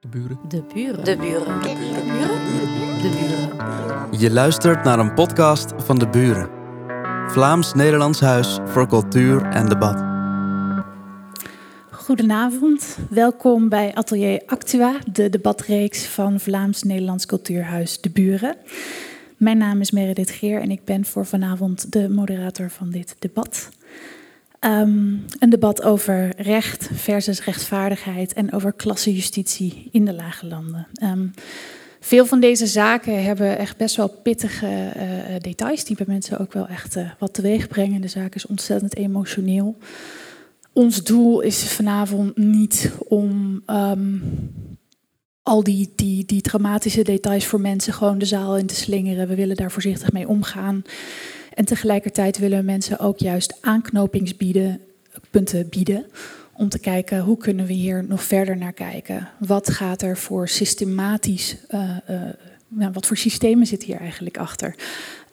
De buren. De buren. De buren. De buren. De buren. Je luistert naar een podcast van De Buren. Vlaams-Nederlands Huis voor Cultuur en Debat. Goedenavond, welkom bij Atelier Actua, de debatreeks van Vlaams-Nederlands Cultuurhuis De Buren. Mijn naam is Meredith Geer en ik ben voor vanavond de moderator van dit debat. Ehm, een debat over recht versus rechtvaardigheid en over klassenjustitie in de lage landen. Ehm, veel van deze zaken hebben echt best wel pittige eh, eh, details die bij mensen ook wel echt uh, wat teweeg brengen. De zaak is ontzettend emotioneel. Ons doel is vanavond niet om ehm, al die, die, die dramatische details voor mensen gewoon de zaal in te slingeren. We willen daar voorzichtig mee omgaan. En tegelijkertijd willen mensen ook juist aanknopingspunten bieden om te kijken hoe kunnen we hier nog verder naar kijken. Wat gaat er voor systematisch, nou, wat voor systemen zit hier eigenlijk achter?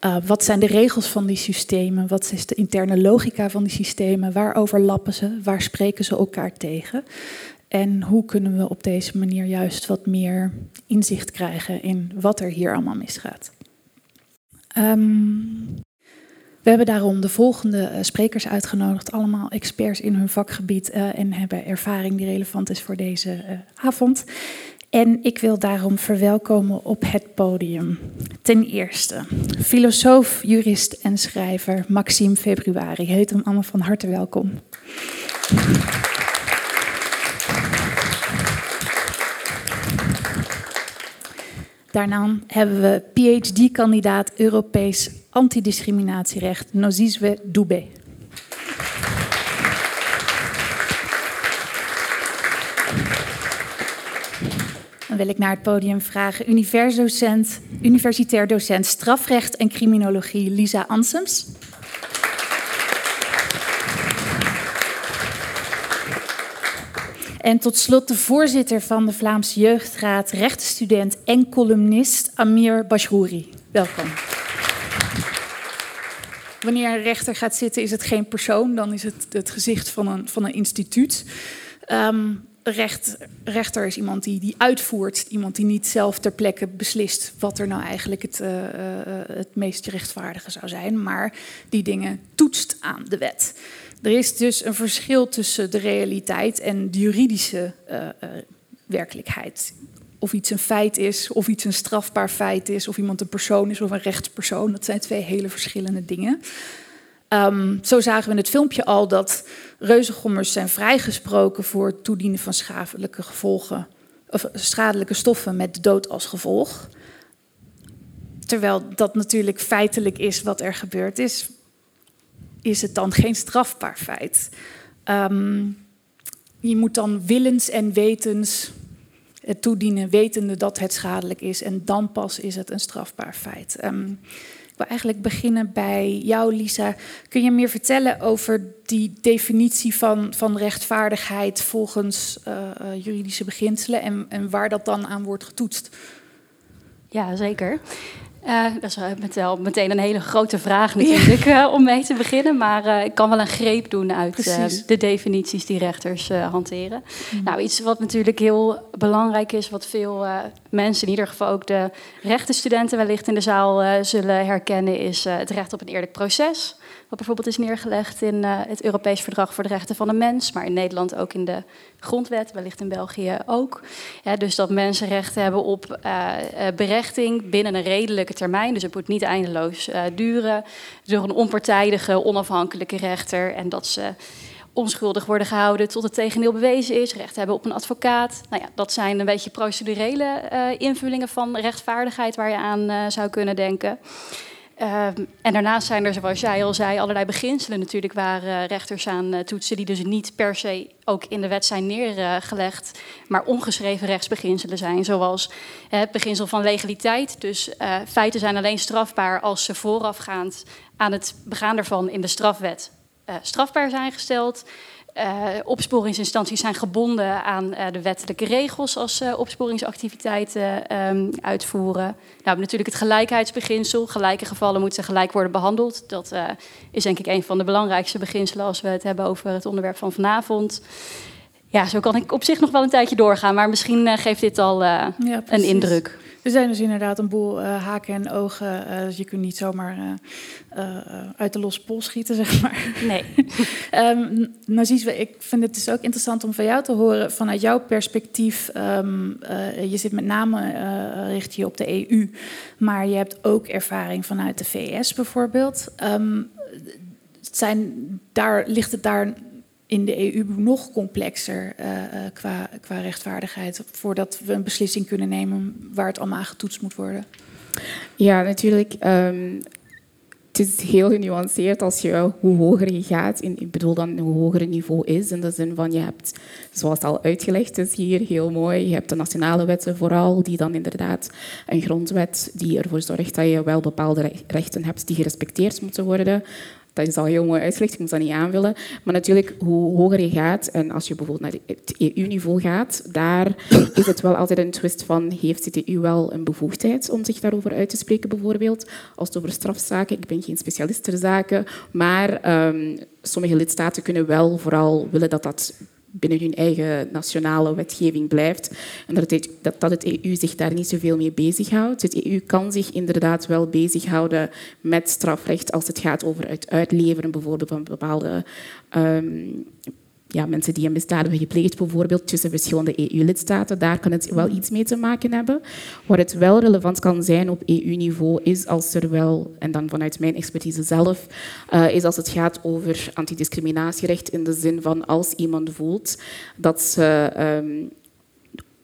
Uh, wat zijn de regels van die systemen? Wat is de interne logica van die systemen? Waar overlappen ze? Waar spreken ze elkaar tegen? En hoe kunnen we op deze manier juist wat meer inzicht krijgen in wat er hier allemaal misgaat? Um, we hebben daarom de volgende sprekers uitgenodigd, allemaal experts in hun vakgebied uh, en hebben ervaring die relevant is voor deze uh, avond. En ik wil daarom verwelkomen op het podium. Ten eerste, filosoof, jurist en schrijver Maxime Februari. Heet hem allemaal van harte welkom. Daarna hebben we PhD-kandidaat Europees antidiscriminatierecht Nozizwe Dubé. Dan wil ik naar het podium vragen universitair docent strafrecht en criminologie Lisa Ansems. En tot slot de voorzitter van de Vlaamse Jeugdraad, rechtenstudent en columnist Amir Bashrouri. Welkom. Wanneer een rechter gaat zitten, is het geen persoon, dan is het het gezicht van een, van een instituut. Um, recht, rechter is iemand die, die uitvoert, iemand die niet zelf ter plekke beslist wat er nou eigenlijk het, uh, uh, het meest rechtvaardige zou zijn, maar die dingen toetst aan de wet. Er is dus een verschil tussen de realiteit en de juridische uh, werkelijkheid. Of iets een feit is, of iets een strafbaar feit is, of iemand een persoon is of een rechtspersoon. Dat zijn twee hele verschillende dingen. Um, zo zagen we in het filmpje al dat reuzengommers zijn vrijgesproken voor het toedienen van schadelijke gevolgen, of schadelijke stoffen met de dood als gevolg. Terwijl dat natuurlijk feitelijk is wat er gebeurd is, is het dan geen strafbaar feit. Um, je moet dan willens en wetens het toedienen, wetende dat het schadelijk is, en dan pas is het een strafbaar feit. Um, ik wil eigenlijk beginnen bij jou, Lisa. Kun je meer vertellen over die definitie van, van rechtvaardigheid volgens uh, uh, juridische beginselen en, en waar dat dan aan wordt getoetst? Ja, zeker. Uh, dat is wel meteen een hele grote vraag natuurlijk ja. uh, om mee te beginnen. Maar uh, ik kan wel een greep doen uit de definities die rechters hanteren. Mm. Nou, iets wat natuurlijk heel belangrijk is, wat veel mensen, in ieder geval ook de rechtenstudenten wellicht in de zaal zullen herkennen, is het recht op een eerlijk proces. Wat bijvoorbeeld is neergelegd in het Europees Verdrag voor de Rechten van de Mens, maar in Nederland ook in de grondwet, wellicht in België ook. Dus dat mensen recht hebben op berechting binnen een redelijke termijn. Dus het moet niet eindeloos uh, duren. Door een onpartijdige, onafhankelijke rechter. En dat ze onschuldig worden gehouden tot het tegendeel bewezen is. Recht hebben op een advocaat. Nou ja, dat zijn een beetje procedurele uh, invullingen van rechtvaardigheid waar je aan uh, zou kunnen denken. Uh, en daarnaast zijn er, zoals jij al zei, allerlei beginselen natuurlijk waar uh, rechters aan uh, toetsen, die dus niet per se ook in de wet zijn neergelegd, maar ongeschreven rechtsbeginselen zijn, zoals het beginsel van legaliteit. Dus feiten zijn alleen strafbaar als ze voorafgaand aan het begaan daarvan in de strafwet strafbaar zijn gesteld. Uh, opsporingsinstanties zijn gebonden aan uh, de wettelijke regels als uh, opsporingsactiviteiten um, uitvoeren. Nou, natuurlijk het gelijkheidsbeginsel. Gelijke gevallen moeten gelijk worden behandeld. Dat is denk ik een van de belangrijkste beginselen als we het hebben over het onderwerp van vanavond. Ja, zo kan ik op zich nog wel een tijdje doorgaan, maar misschien uh, geeft dit al ja, een indruk. Er zijn dus inderdaad een boel uh, haken en ogen. dus je kunt niet zomaar uit de losse pol schieten, zeg maar. Nee. um, ik vind het dus ook interessant om van jou te horen, vanuit jouw perspectief. Um, je zit met name richt je op de EU, maar je hebt ook ervaring vanuit de VS bijvoorbeeld. Um, zijn, daar, ligt het daar in de EU nog complexer uh, qua, qua rechtvaardigheid, voordat we een beslissing kunnen nemen waar het allemaal aan getoetst moet worden? Ja, natuurlijk. Um, het is heel genuanceerd als je hoe hoger je gaat. Ik bedoel dan hoe hoger het niveau is. In de zin van je hebt, zoals al uitgelegd is hier, heel mooi. Je hebt de nationale wetten vooral, die dan inderdaad een grondwet die ervoor zorgt dat je wel bepaalde rechten hebt die gerespecteerd moeten worden dat is al heel mooi uitgelegd, ik moet dat niet aanvullen. Maar natuurlijk, hoe hoger je gaat, en als je bijvoorbeeld naar het EU-niveau gaat, daar is het wel altijd een twist van, heeft de EU wel een bevoegdheid om zich daarover uit te spreken, bijvoorbeeld? Als het over strafzaken, ik ben geen specialist ter zaken, maar um, sommige lidstaten kunnen wel vooral willen dat dat binnen hun eigen nationale wetgeving blijft. En dat het, dat, dat het EU zich daar niet zoveel mee bezighoudt. Het EU kan zich inderdaad wel bezighouden met strafrecht als het gaat over het uitleveren bijvoorbeeld van bepaalde um, ja, mensen die een misdaad hebben gepleegd, bijvoorbeeld tussen verschillende EU-lidstaten. Daar kan het wel iets mee te maken hebben. Waar het wel relevant kan zijn op EU-niveau is als er wel, en dan vanuit mijn expertise zelf, uh, is als het gaat over antidiscriminatierecht in de zin van als iemand voelt dat ze um,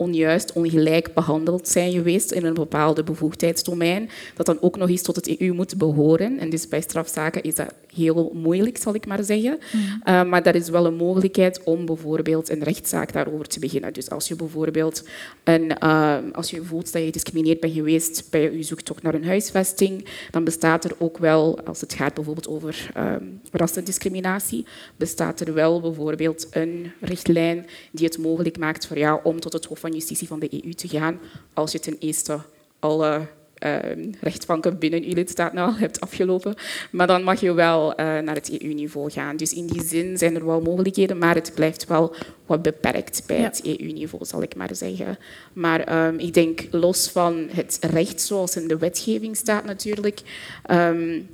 onjuist, ongelijk behandeld zijn geweest in een bepaalde bevoegdheidsdomein, dat dan ook nog eens tot het EU moet behoren. En dus bij strafzaken is dat heel moeilijk, zal ik maar zeggen. Mm. Uh, maar dat is wel een mogelijkheid om bijvoorbeeld een rechtszaak daarover te beginnen. Dus als je bijvoorbeeld een, uh, als je voelt dat je gediscrimineerd bent geweest bij je zoektocht naar een huisvesting, dan bestaat er ook wel, als het gaat bijvoorbeeld over um, rassendiscriminatie, bestaat er wel bijvoorbeeld een richtlijn die het mogelijk maakt voor jou om tot het Hof van Justitie van de EU te gaan als je ten eerste alle uh, rechtbanken binnen uw lidstaat nou hebt afgelopen. Maar dan mag je wel uh, naar het EU-niveau gaan. Dus in die zin zijn er wel mogelijkheden, maar het blijft wel wat beperkt bij het EU-niveau, zal ik maar zeggen. Maar um, ik denk los van het recht zoals in de wetgeving staat natuurlijk, um,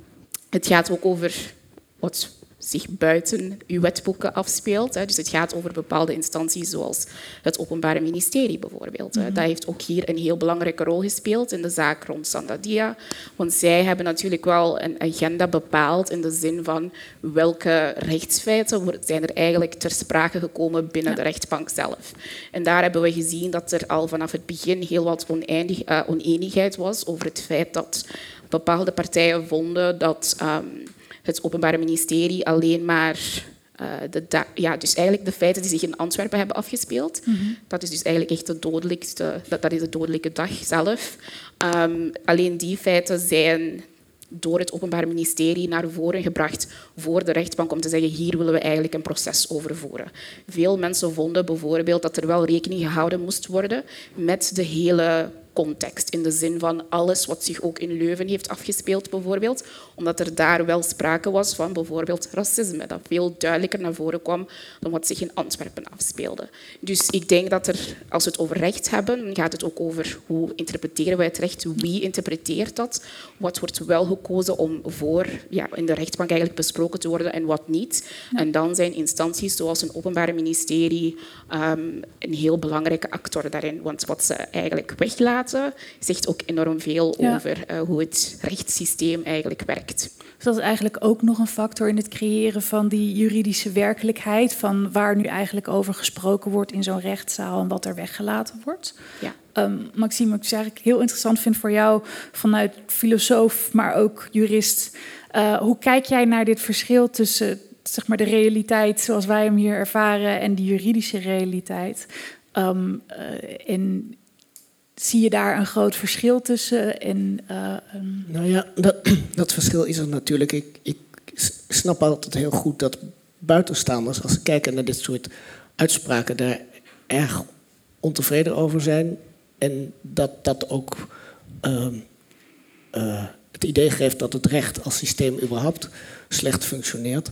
het gaat ook over wat zich buiten uw wetboeken afspeelt. Dus het gaat over bepaalde instanties zoals het Openbare Ministerie bijvoorbeeld. Mhm. Dat heeft ook hier een heel belangrijke rol gespeeld in de zaak rond Sandadia. Want zij hebben natuurlijk wel een agenda bepaald in de zin van welke rechtsfeiten zijn er eigenlijk ter sprake gekomen binnen de rechtbank zelf. En daar hebben we gezien dat er al vanaf het begin heel wat oneindig, uh, oneenigheid was over het feit dat bepaalde partijen vonden dat... Um, het Openbaar Ministerie alleen maar uh, de ja, dus eigenlijk de feiten die zich in Antwerpen hebben afgespeeld. Mm -hmm. Dat is dus eigenlijk echt de dodelijkste, dat, dat is de dodelijke dag zelf. Um, alleen die feiten zijn door het Openbaar Ministerie naar voren gebracht voor de rechtbank om te zeggen hier willen we eigenlijk een proces over voeren. Veel mensen vonden bijvoorbeeld dat er wel rekening gehouden moest worden met de hele context. In de zin van alles wat zich ook in Leuven heeft afgespeeld, bijvoorbeeld. Omdat er daar wel sprake was van bijvoorbeeld racisme, dat veel duidelijker naar voren kwam dan wat zich in Antwerpen afspeelde. Dus ik denk dat er, als we het over recht hebben, dan gaat het ook over hoe interpreteren wij het recht, wie interpreteert dat, wat wordt wel gekozen om voor ja, in de rechtbank eigenlijk besproken te worden en wat niet. En dan zijn instanties zoals een openbaar ministerie um, een heel belangrijke actor daarin. Want wat ze eigenlijk weglaten, zegt ook enorm veel over uh, hoe het rechtssysteem eigenlijk werkt. Dus dat is eigenlijk ook nog een factor in het creëren van die juridische werkelijkheid, van waar nu eigenlijk over gesproken wordt in zo'n rechtszaal en wat er weggelaten wordt. Ja. Um, Maxime, ik eigenlijk heel interessant vind voor jou vanuit filosoof, maar ook jurist. Uh, hoe kijk jij naar dit verschil tussen zeg maar, de realiteit zoals wij hem hier ervaren en de juridische realiteit? Um, uh, in, zie je daar een groot verschil tussen? En, uh, Nou ja, dat, dat, verschil is er natuurlijk. Ik, ik snap altijd heel goed dat buitenstaanders, als ze kijken naar dit soort uitspraken, daar erg ontevreden over zijn. En dat dat ook uh, uh, het idee geeft dat het recht als systeem überhaupt slecht functioneert.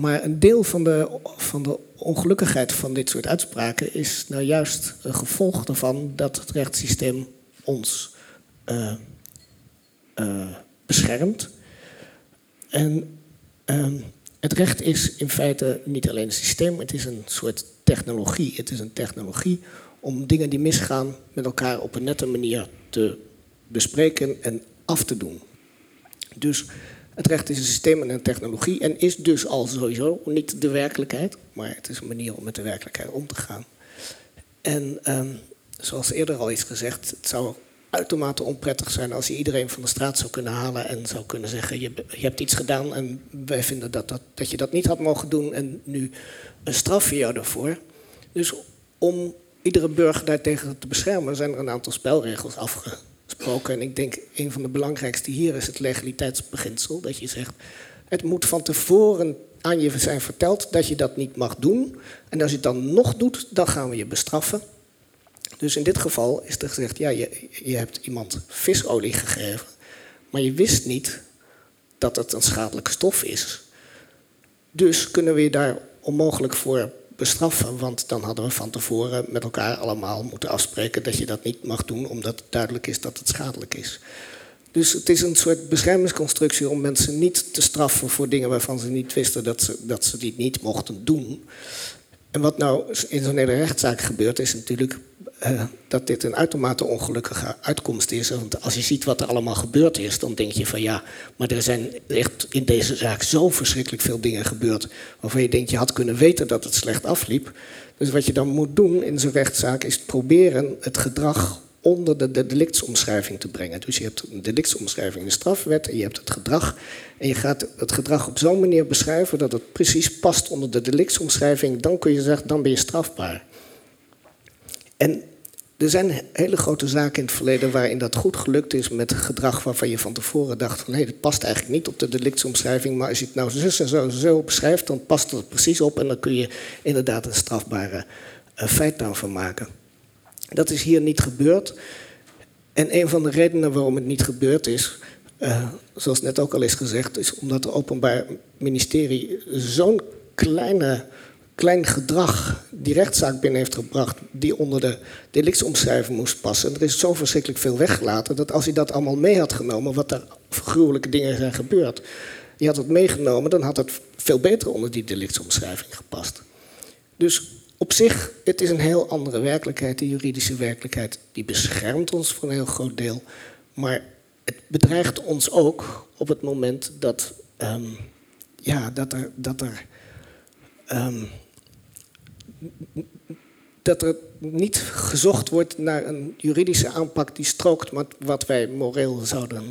Maar een deel van de, van de ongelukkigheid van dit soort uitspraken is nou juist een gevolg ervan dat het rechtssysteem ons uh, uh, beschermt. En uh, het recht is in feite niet alleen een systeem, het is een soort technologie. Het is een technologie om dingen die misgaan met elkaar op een nette manier te bespreken en af te doen. Dus het recht is een systeem en een technologie en is dus al sowieso niet de werkelijkheid, maar het is een manier om met de werkelijkheid om te gaan. En um, zoals eerder al is gezegd, het zou uitermate onprettig zijn als je iedereen van de straat zou kunnen halen en zou kunnen zeggen: je, je hebt iets gedaan en wij vinden dat, dat, dat je dat niet had mogen doen en nu straf je jou daarvoor. Dus om iedere burger daartegen te beschermen zijn er een aantal spelregels afgesproken. En ik denk een van de belangrijkste hier is het legaliteitsbeginsel. Dat je zegt: het moet van tevoren aan je zijn verteld dat je dat niet mag doen. En als je het dan nog doet, dan gaan we je bestraffen. Dus in dit geval is er gezegd, ja, je, je hebt iemand visolie gegeven, maar je wist niet dat het een schadelijke stof is. Dus kunnen we je daar onmogelijk voor bestraffen, want dan hadden we van tevoren met elkaar allemaal moeten afspreken dat je dat niet mag doen, omdat het duidelijk is dat het schadelijk is. Dus het is een soort beschermingsconstructie om mensen niet te straffen voor dingen waarvan ze niet wisten dat ze, dat ze die niet mochten doen. En wat nou in zo'n hele rechtszaak gebeurt, is natuurlijk uh, dat dit een uitermate ongelukkige uitkomst is. Want als je ziet wat er allemaal gebeurd is, dan denk je van ja, maar er zijn echt in deze zaak zo verschrikkelijk veel dingen gebeurd. waarvan je denkt je had kunnen weten dat het slecht afliep. Dus wat je dan moet doen in zo'n rechtszaak is proberen het gedrag onder de, de delictsomschrijving te brengen. Dus je hebt een delictsomschrijving, de strafwet, en je hebt het gedrag. En je gaat het gedrag op zo'n manier beschrijven dat het precies past onder de delictsomschrijving. Dan kun je zeggen, dan ben je strafbaar. En er zijn hele grote zaken in het verleden waarin dat goed gelukt is met gedrag waarvan je van tevoren dacht van hé, dat past eigenlijk niet op de delictsomschrijving, maar als je het nou zo, zo beschrijft, dan past het precies op en dan kun je inderdaad een strafbare uh, feit daarvan maken. Dat is hier niet gebeurd. En een van de redenen waarom het niet gebeurd is, uh, zoals net ook al is gezegd, is omdat het Openbaar Ministerie zo'n kleine klein gedrag die rechtszaak binnen heeft gebracht, die onder de delictsomschrijving moest passen. En er is zo verschrikkelijk veel weggelaten dat als hij dat allemaal mee had genomen, wat er gruwelijke dingen zijn gebeurd, die had het meegenomen, dan had het veel beter onder die delictsomschrijving gepast. Dus op zich, het is een heel andere werkelijkheid. De juridische werkelijkheid die beschermt ons voor een heel groot deel. Maar het bedreigt ons ook op het moment dat, um, ja, dat er, dat er um, dat er niet gezocht wordt naar een juridische aanpak die strookt met wat wij moreel zouden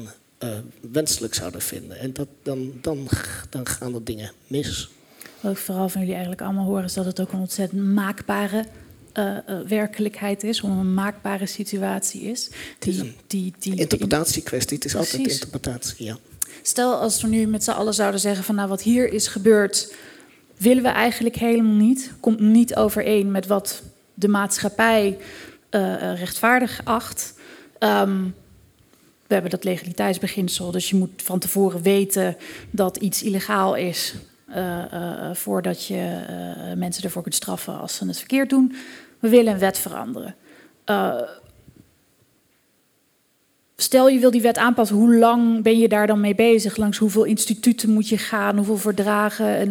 uh, wenselijk zouden vinden. En dat, dan, dan, dan gaan er dingen mis. Wat ik vooral van jullie eigenlijk allemaal horen is dat het ook een ontzettend maakbare uh, uh, werkelijkheid is, om een maakbare situatie is. Die, een die, die, interpretatiekwestie, het is Precies. altijd interpretatie, ja. Stel als we nu met z'n allen zouden zeggen van nou wat hier is gebeurd, willen we eigenlijk helemaal niet. Komt niet overeen met wat de maatschappij uh, rechtvaardig acht. Um, we hebben dat legaliteitsbeginsel, dus je moet van tevoren weten dat iets illegaal is. Uh, uh, voordat je mensen ervoor kunt straffen als ze het verkeerd doen. We willen een wet veranderen. Stel je wil die wet aanpassen, hoe lang ben je daar dan mee bezig? Langs hoeveel instituten moet je gaan? Hoeveel verdragen? En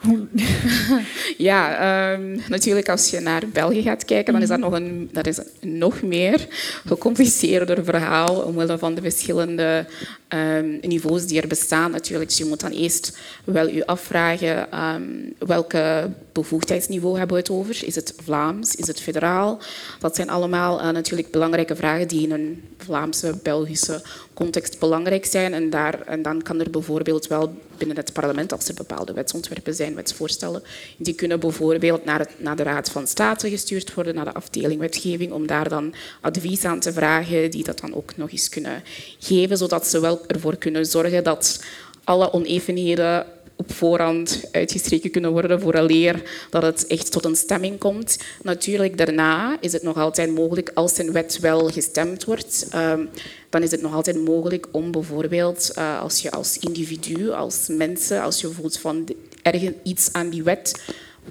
ja, um, natuurlijk als je naar België gaat kijken, dan is dat nog een, dat is een nog meer gecompliceerder verhaal omwille van de verschillende um, niveaus die er bestaan. Natuurlijk, je moet dan eerst wel je afvragen um, welke bevoegdheidsniveau hebben we het over. Is het Vlaams? Is het federaal? Dat zijn allemaal uh, natuurlijk belangrijke vragen die in een Vlaamse, Belgische context belangrijk zijn. En, daar, en dan kan er bijvoorbeeld wel binnen het parlement, als er bepaalde wetsontwerpen zijn, wetsvoorstellen, die kunnen bijvoorbeeld naar, het, naar de Raad van State gestuurd worden, naar de afdeling wetgeving, om daar dan advies aan te vragen, die dat dan ook nog eens kunnen geven, zodat ze wel ervoor kunnen zorgen dat alle onevenheden op voorhand uitgestreken kunnen worden vooraleer dat het echt tot een stemming komt. Natuurlijk, daarna is het nog altijd mogelijk, als een wet wel gestemd wordt, ehm, dan is het nog altijd mogelijk om bijvoorbeeld, uh, als je als individu, als mensen, als je voelt van ergens iets aan die wet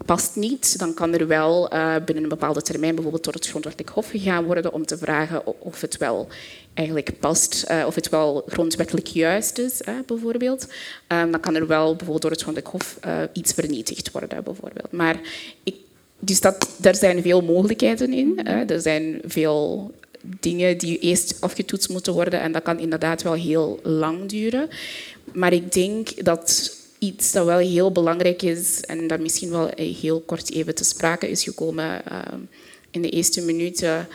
past niet, dan kan er wel uh, binnen een bepaalde termijn bijvoorbeeld door het grondwettelijk hof gegaan worden om te vragen of het wel eigenlijk past, uh, of het wel grondwettelijk juist is, bijvoorbeeld. Um, dan kan er wel bijvoorbeeld door het grondwettelijk hof uh, iets vernietigd worden, bijvoorbeeld. Maar ik, dus dat, daar zijn veel mogelijkheden in. Er zijn veel dingen die eerst afgetoetst moeten worden en dat kan inderdaad wel heel lang duren. Maar ik denk dat iets dat wel heel belangrijk is en dat misschien wel heel kort even te sprake is gekomen uh, in de eerste minuten.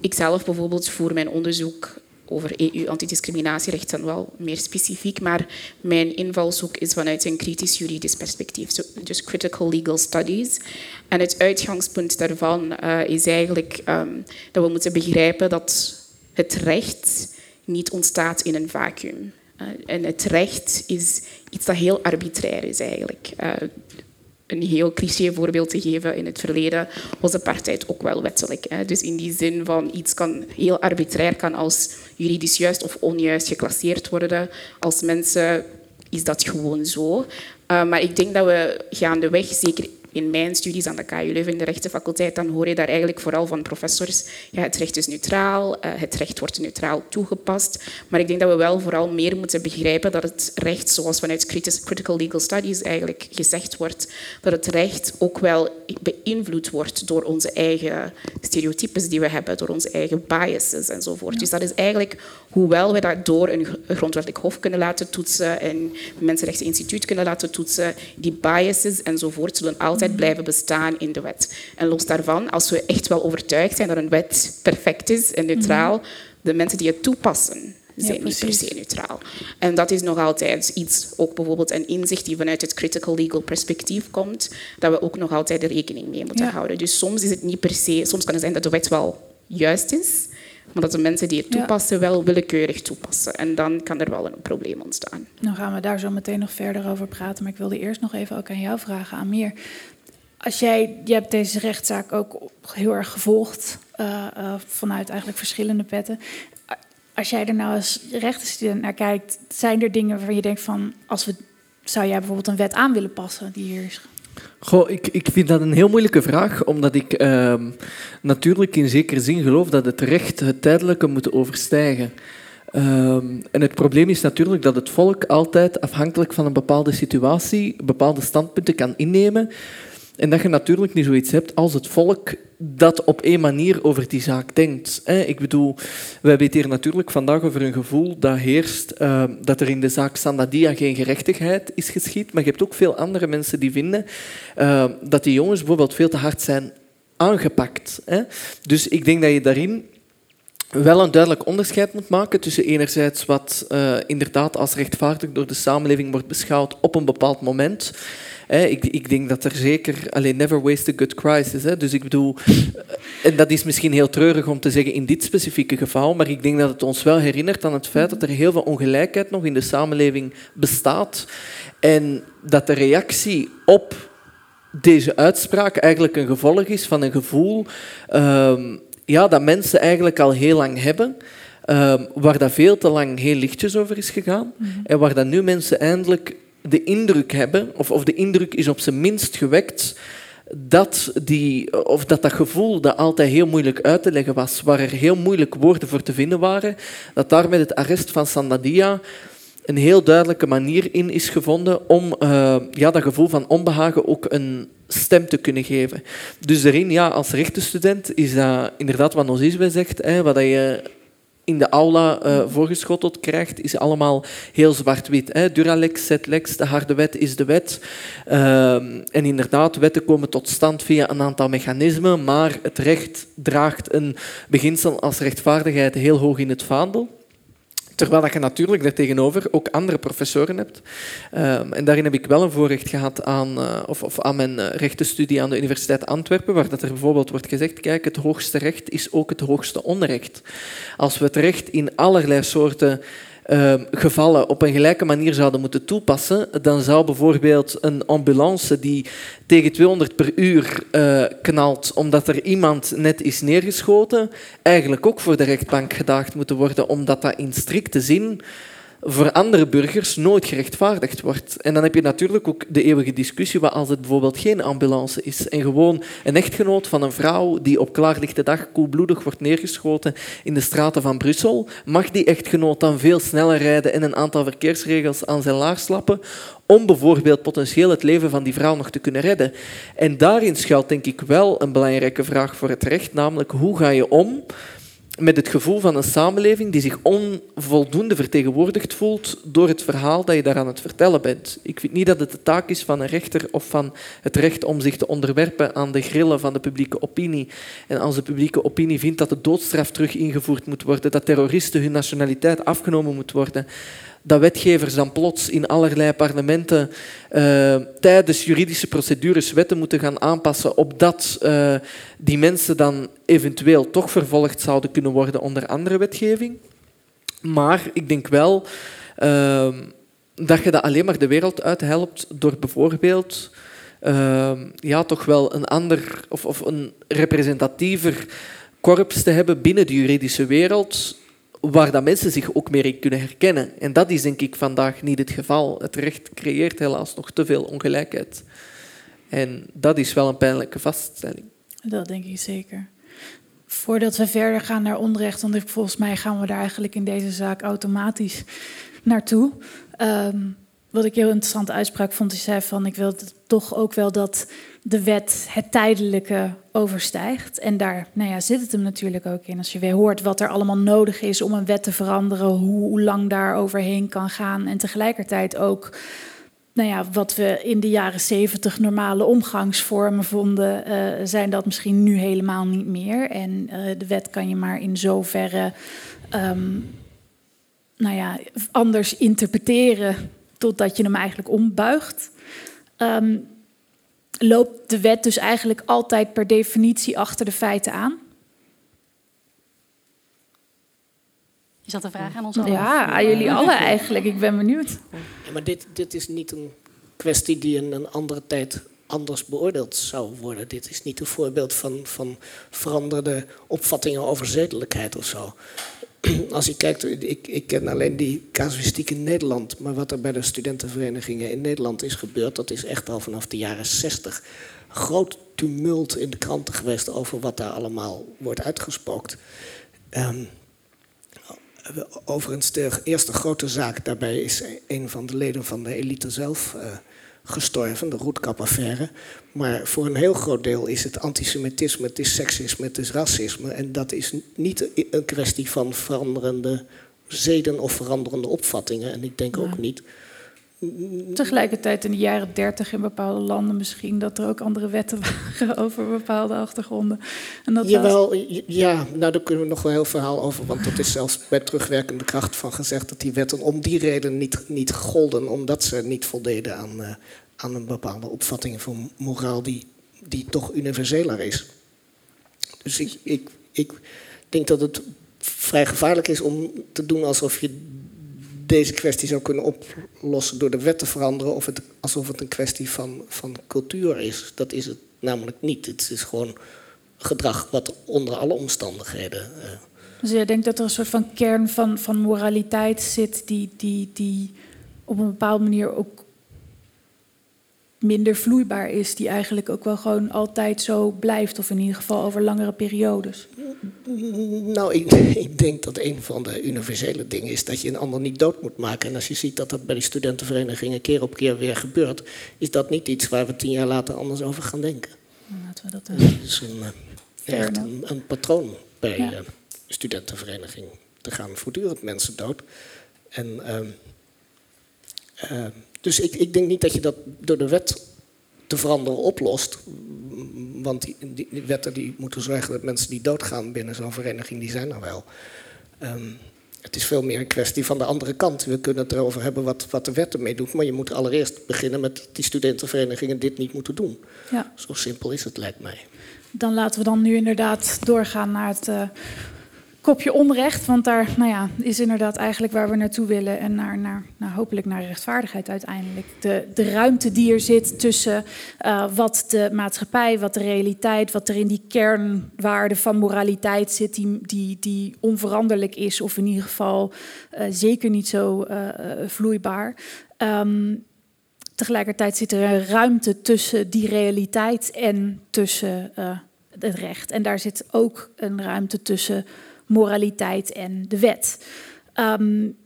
Ikzelf bijvoorbeeld voer mijn onderzoek over EU-antidiscriminatierecht dan wel meer specifiek, maar mijn invalshoek is vanuit een kritisch juridisch perspectief, dus critical legal studies. En het uitgangspunt daarvan uh, is eigenlijk um, dat we moeten begrijpen dat het recht niet ontstaat in een vacuüm. Uh, en het recht is iets dat heel arbitrair is eigenlijk. Uh, een heel cliché voorbeeld te geven, in het verleden was apartheid ook wel wettelijk. Dus in die zin van iets kan heel arbitrair kan als juridisch juist of onjuist geclasseerd worden. Als mensen is dat gewoon zo. Uh, maar ik denk dat we gaandeweg, zeker in mijn studies aan de KU Leuven in de rechtenfaculteit, dan hoor je daar eigenlijk vooral van professors, ja, het recht is neutraal, uh, het recht wordt neutraal toegepast. Maar ik denk dat we wel vooral meer moeten begrijpen dat het recht, zoals vanuit critical legal studies eigenlijk gezegd wordt, dat het recht ook wel beïnvloed wordt door onze eigen stereotypes die we hebben, door onze eigen biases enzovoort. Ja. Dus dat is eigenlijk, hoewel we dat door een grondwettelijk hof kunnen laten toetsen en een Mensenrechteninstituut kunnen laten toetsen, die biases enzovoort zullen altijd blijven bestaan in de wet. En los daarvan, als we echt wel overtuigd zijn dat een wet perfect is en neutraal, mm -hmm. de mensen die het toepassen zijn ja, niet per se neutraal. En dat is nog altijd iets, ook bijvoorbeeld een inzicht die vanuit het critical legal perspectief komt, dat we ook nog altijd rekening mee moeten ja. houden. Dus soms is het niet per se, soms kan het zijn dat de wet wel juist is, maar dat de mensen die het toepassen wel willekeurig toepassen. En dan kan er wel een probleem ontstaan. Dan gaan we daar zo meteen nog verder over praten. Maar ik wilde eerst nog even ook aan jou vragen, Amir. Als jij, je hebt deze rechtszaak ook heel erg gevolgd uh, uh, vanuit eigenlijk verschillende petten. Als jij er nou als rechtenstudent naar kijkt, zijn er dingen waarvan je denkt van, als we, zou jij bijvoorbeeld een wet aan willen passen die hier is? Goh, ik, ik vind dat een heel moeilijke vraag, omdat ik uh, natuurlijk in zekere zin geloof dat het recht het tijdelijke moet overstijgen. Um, en het probleem is natuurlijk dat het volk altijd afhankelijk van een bepaalde situatie bepaalde standpunten kan innemen. En dat je natuurlijk niet zoiets hebt als het volk dat op één manier over die zaak denkt. Ik bedoel, wij het hier natuurlijk vandaag over een gevoel dat heerst uh, dat er in de zaak Sandadia geen gerechtigheid is geschied. Maar je hebt ook veel andere mensen die vinden uh, dat die jongens bijvoorbeeld veel te hard zijn aangepakt. Dus ik denk dat je daarin wel een duidelijk onderscheid moet maken tussen enerzijds wat uh, inderdaad als rechtvaardig door de samenleving wordt beschouwd op een bepaald moment ik, ik, denk dat er zeker... Alleen never waste a good crisis. Hè. Dus ik bedoel... En dat is misschien heel treurig om te zeggen in dit specifieke geval, maar ik denk dat het ons wel herinnert aan het feit dat er heel veel ongelijkheid nog in de samenleving bestaat. En dat de reactie op deze uitspraak eigenlijk een gevolg is van een gevoel uh, ja, dat mensen eigenlijk al heel lang hebben. Uh, waar dat veel te lang heel lichtjes over is gegaan. Mm -hmm. En waar dat nu mensen eindelijk de indruk hebben, of, of de indruk is op zijn minst gewekt, dat, die, of dat dat gevoel dat altijd heel moeilijk uit te leggen was, waar er heel moeilijk woorden voor te vinden waren, dat daar met het arrest van Sandadia een heel duidelijke manier in is gevonden om uh, ja, dat gevoel van onbehagen ook een stem te kunnen geven. Dus daarin, ja, als rechtenstudent, is dat inderdaad wat Noziswe zegt, hè, wat je in de aula uh, voorgeschoteld krijgt, is allemaal heel zwart-wit. Duralex, Zetlex, de harde wet is de wet. Uh, en inderdaad, wetten komen tot stand via een aantal mechanismen, maar het recht draagt een beginsel als rechtvaardigheid heel hoog in het vaandel. Terwijl je natuurlijk daartegenover ook andere professoren hebt. Um, en daarin heb ik wel een voorrecht gehad aan, uh, of, of, aan mijn uh, rechtenstudie aan de Universiteit Antwerpen, waar dat er bijvoorbeeld wordt gezegd, kijk, het hoogste recht is ook het hoogste onrecht. Als we het recht in allerlei soorten Ehm, gevallen op een gelijke manier zouden moeten toepassen, dan zou bijvoorbeeld een ambulance die tegen 200 per uur uh, knalt omdat er iemand net is neergeschoten, eigenlijk ook voor de rechtbank gedaagd moeten worden, omdat dat in strikte zin voor andere burgers nooit gerechtvaardigd wordt. En dan heb je natuurlijk ook de eeuwige discussie wat als het bijvoorbeeld geen ambulance is en gewoon een echtgenoot van een vrouw die op klaarlichte dag koelbloedig wordt neergeschoten in de straten van Brussel, mag die echtgenoot dan veel sneller rijden en een aantal verkeersregels aan zijn laars lappen om bijvoorbeeld potentieel het leven van die vrouw nog te kunnen redden. En daarin schuilt denk ik wel een belangrijke vraag voor het recht, namelijk hoe ga je om met het gevoel van een samenleving die zich onvoldoende vertegenwoordigd voelt door het verhaal dat je daar aan het vertellen bent. Ik vind niet dat het de taak is van een rechter of van het recht om zich te onderwerpen aan de grillen van de publieke opinie. En als de publieke opinie vindt dat de doodstraf terug ingevoerd moet worden, dat terroristen hun nationaliteit afgenomen moet worden, dat wetgevers dan plots in allerlei parlementen uh, tijdens juridische procedures wetten moeten gaan aanpassen, opdat uh, die mensen dan eventueel toch vervolgd zouden kunnen worden onder andere wetgeving. Maar ik denk wel uh, dat je dat alleen maar de wereld uithelpt door bijvoorbeeld ja, toch wel een ander of, of een representatiever korps te hebben binnen de juridische wereld waar dat mensen zich ook meer in kunnen herkennen. En dat is denk ik vandaag niet het geval. Het recht creëert helaas nog te veel ongelijkheid. En dat is wel een pijnlijke vaststelling. Dat denk ik zeker. Voordat we verder gaan naar onrecht, want volgens mij gaan we daar eigenlijk in deze zaak automatisch naartoe. Um, wat ik heel interessante uitspraak vond, is zei van ik wil toch ook wel dat de wet het tijdelijke overstijgt. En daar nou ja, zit het hem natuurlijk ook in. Als je weer hoort wat er allemaal nodig is om een wet te veranderen, hoe, lang daar overheen kan gaan. En tegelijkertijd ook nou ja, wat we in de jaren zeventig normale omgangsvormen vonden, uh, zijn dat misschien nu helemaal niet meer. En uh, de wet kan je maar in zoverre um, nou ja, anders interpreteren totdat je hem eigenlijk ombuigt. Um, loopt de wet dus eigenlijk altijd per definitie achter de feiten aan? Is dat een vraag aan ons allen? Ja, aan jullie allen eigenlijk. Ik ben benieuwd. Ja, maar dit, dit is niet een kwestie die in een andere tijd anders beoordeeld zou worden. Dit is niet een voorbeeld van, van veranderde opvattingen over zedelijkheid of zo. als je kijkt, ik, ik ken alleen die casuïstiek in Nederland, maar wat er bij de studentenverenigingen in Nederland is gebeurd, dat is echt al vanaf de jaren zestig. Groot tumult in de kranten geweest over wat daar allemaal wordt uitgespookt. Um, overigens, de eerste grote zaak daarbij is een van de leden van de elite zelf uh, gestorven, de roetkapaffaire. Maar voor een heel groot deel is het antisemitisme, het is seksisme, het is racisme. En dat is niet een kwestie van veranderende zeden of veranderende opvattingen. En ik denk ook niet. Tegelijkertijd in de jaren dertig in bepaalde landen misschien dat er ook andere wetten waren over bepaalde achtergronden. En dat Jawel, ja, nou daar kunnen we nog wel heel verhaal over. Want dat is zelfs bij terugwerkende kracht van gezegd dat die wetten om die reden niet, niet golden, omdat ze niet voldeden aan, uh, aan een bepaalde opvattingen van moraal die, die toch universeler is. Dus ik, ik, ik denk dat het vrij gevaarlijk is om te doen alsof je deze kwestie zou kunnen oplossen door de wet te veranderen, of het, alsof het een kwestie van, van cultuur is. Dat is het namelijk niet. Het is gewoon gedrag wat onder alle omstandigheden. Uh... Dus jij denkt dat er een soort van kern van, van moraliteit zit, die, die, die op een bepaalde manier ook minder vloeibaar is, die eigenlijk ook wel gewoon altijd zo blijft, of in ieder geval over langere periodes? Nou, ik, ik, denk dat een van de universele dingen is dat je een ander niet dood moet maken. En als je ziet dat dat bij die studentenverenigingen keer op keer weer gebeurt, is dat niet iets waar we tien jaar later anders over gaan denken. Laten we dat, uh, is een, uh, echt een, een, patroon bij ja. uh, studentenverenigingen. Er gaan voortdurend mensen dood. En ehm, ehm, dus ik, ik, denk niet dat je dat door de wet te veranderen oplost. Want die, die, wetten die moeten zorgen dat mensen die doodgaan binnen zo'n vereniging, die zijn er wel. Um, het is veel meer een kwestie van de andere kant. We kunnen het erover hebben wat, wat de wet ermee doet. Maar je moet allereerst beginnen met die studentenverenigingen dit niet moeten doen. Ja. Zo simpel is het, lijkt mij. Dan laten we dan nu inderdaad doorgaan naar het uh, kopje onrecht, want daar nou ja, is inderdaad eigenlijk waar we naartoe willen en naar, naar, nou, hopelijk naar rechtvaardigheid uiteindelijk. De, ruimte die er zit tussen uh, wat de maatschappij, wat de realiteit, wat er in die kernwaarde van moraliteit zit, die, die, die onveranderlijk is, of in ieder geval uh, zeker niet zo uh, vloeibaar. Um, tegelijkertijd zit er een ruimte tussen die realiteit en tussen het recht. En daar zit ook een ruimte tussen moraliteit en de wet. Um,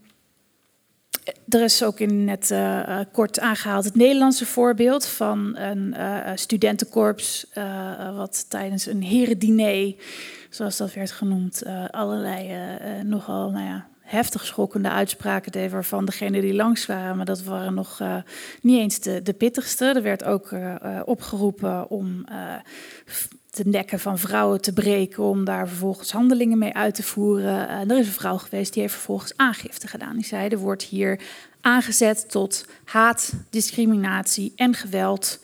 er is ook in net uh, kort aangehaald het Nederlandse voorbeeld van een uh, studentenkorps wat tijdens een herendiner, zoals dat werd genoemd, allerlei nogal nou ja, heftig schokkende uitspraken deed, waarvan degenen die langs waren, maar dat waren nog niet eens de, de pittigste. Er werd ook opgeroepen om de nekken van vrouwen te breken om daar vervolgens handelingen mee uit te voeren. Uh, er is een vrouw geweest die heeft vervolgens aangifte gedaan. Die zei er wordt hier aangezet tot haat, discriminatie en geweld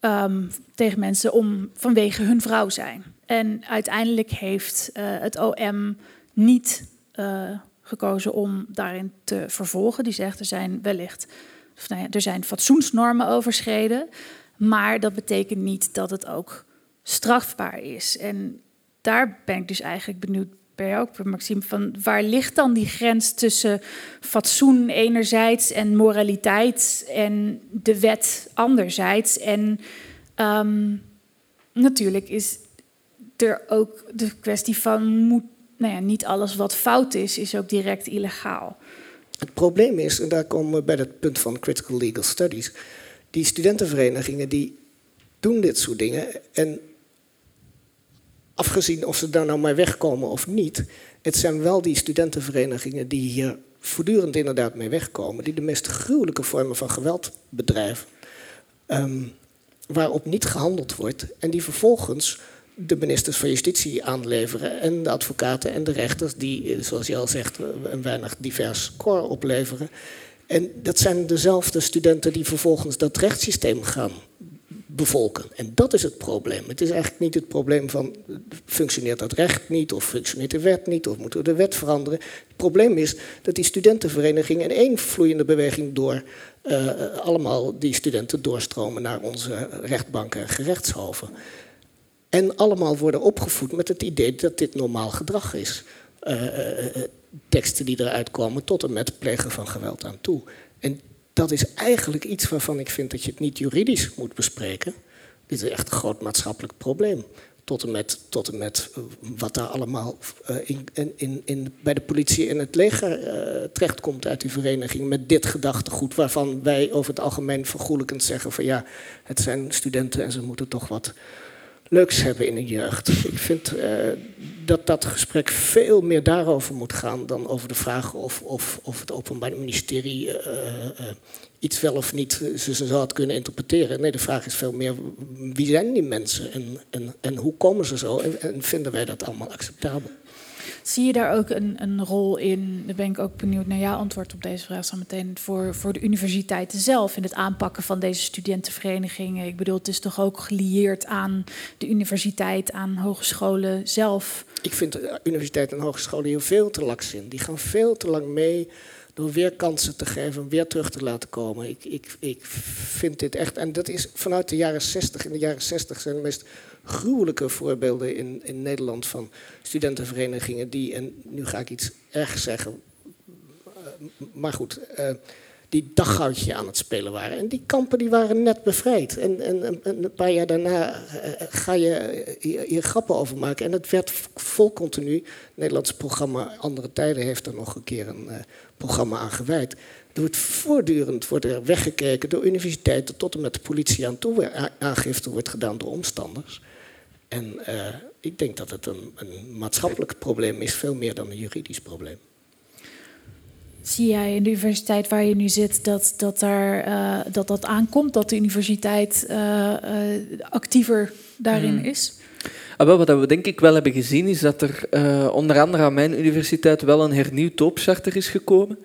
um, tegen mensen om vanwege hun vrouw zijn. En uiteindelijk heeft uh, het OM niet uh, gekozen om daarin te vervolgen. Die zegt er zijn wellicht, nou ja, er zijn fatsoensnormen overschreden, maar dat betekent niet dat het ook strafbaar is. En daar ben ik dus eigenlijk benieuwd bij ook, Maxime, van waar ligt dan die grens tussen fatsoen enerzijds en moraliteit en de wet anderzijds? En um, natuurlijk is er ook de kwestie van moet, nou ja, niet alles wat fout is, is ook direct illegaal. Het probleem is, en daar komen we bij het punt van critical legal studies, die studentenverenigingen die doen dit soort dingen en afgezien of ze daar nou maar wegkomen of niet, het zijn wel die studentenverenigingen die hier voortdurend inderdaad mee wegkomen, die de meest gruwelijke vormen van geweld bedrijven, um, waarop niet gehandeld wordt en die vervolgens de ministers van Justitie aanleveren en de advocaten en de rechters die, eh, zoals je al zegt, een weinig divers koor opleveren. En dat zijn dezelfde studenten die vervolgens dat rechtssysteem gaan bevolken. En dat is het probleem. Het is eigenlijk niet het probleem van functioneert dat recht niet, of functioneert de wet niet, of moeten we de wet veranderen. Het probleem is dat die studentenverenigingen in één vloeiende beweging door uh, allemaal die studenten doorstromen naar onze rechtbanken en gerechtshoven. En allemaal worden opgevoed met het idee dat dit normaal gedrag is. Uh, teksten die eruit komen tot en met plegen van geweld aan toe. En dat is eigenlijk iets waarvan ik vind dat je het niet juridisch moet bespreken. Dit is echt een groot maatschappelijk probleem. Tot en met, tot en met eh, wat daar allemaal uh, in, in, in, bij de politie en het leger uh, terechtkomt uit die vereniging. Met dit gedachtegoed, waarvan wij over het algemeen vergoelijkend zeggen: van ja, het zijn studenten en ze moeten toch wat leuks hebben in de jeugd. Ik vind uh, dat dat gesprek veel meer daarover moet gaan dan over de vraag of, of, of het Openbaar Ministerie uh, uh, iets wel of niet ze zou het kunnen interpreteren. Nee, de vraag is veel meer wie zijn die mensen en, en, en hoe komen ze zo en vinden wij dat allemaal acceptabel? Zie je daar ook een, een rol in? Dan ben ik ook benieuwd naar jouw antwoord op deze vraag zo meteen. Voor, voor de universiteiten zelf in het aanpakken van deze studentenverenigingen. Ik bedoel, het is toch ook gelieerd aan de universiteit, aan hogescholen zelf? Ik vind de universiteit en hogescholen hier veel te laks in. Die gaan veel te lang mee door weer kansen te geven, weer terug te laten komen. Ik, ik, ik vind dit echt, en dat is vanuit de jaren 60. In de jaren 60 zijn de meest gruwelijke voorbeelden in, in Nederland van studentenverenigingen die, en nu ga ik iets erg zeggen, maar goed, uh, die daggoudje aan het spelen waren. En die kampen die waren net bevrijd. En, en, en een paar jaar daarna uh, ga je hier grappen over maken. En het werd vol continu. Het Nederlandse programma Andere Tijden heeft er nog een keer een programma aan gewijd. Er wordt voortdurend wordt er weggekeken door universiteiten tot en met de politie aan toe. Aangifte wordt gedaan door omstanders. En uh, ik denk dat het een, een, maatschappelijk probleem is, veel meer dan een juridisch probleem. Zie jij in de universiteit waar je nu zit dat dat, daar, uh, dat, dat aankomt, dat de universiteit uh, actiever daarin hmm. is? Ah, wel, wat we denk ik wel hebben gezien is dat er onder andere aan mijn universiteit wel een hernieuwd toopcharter is gekomen.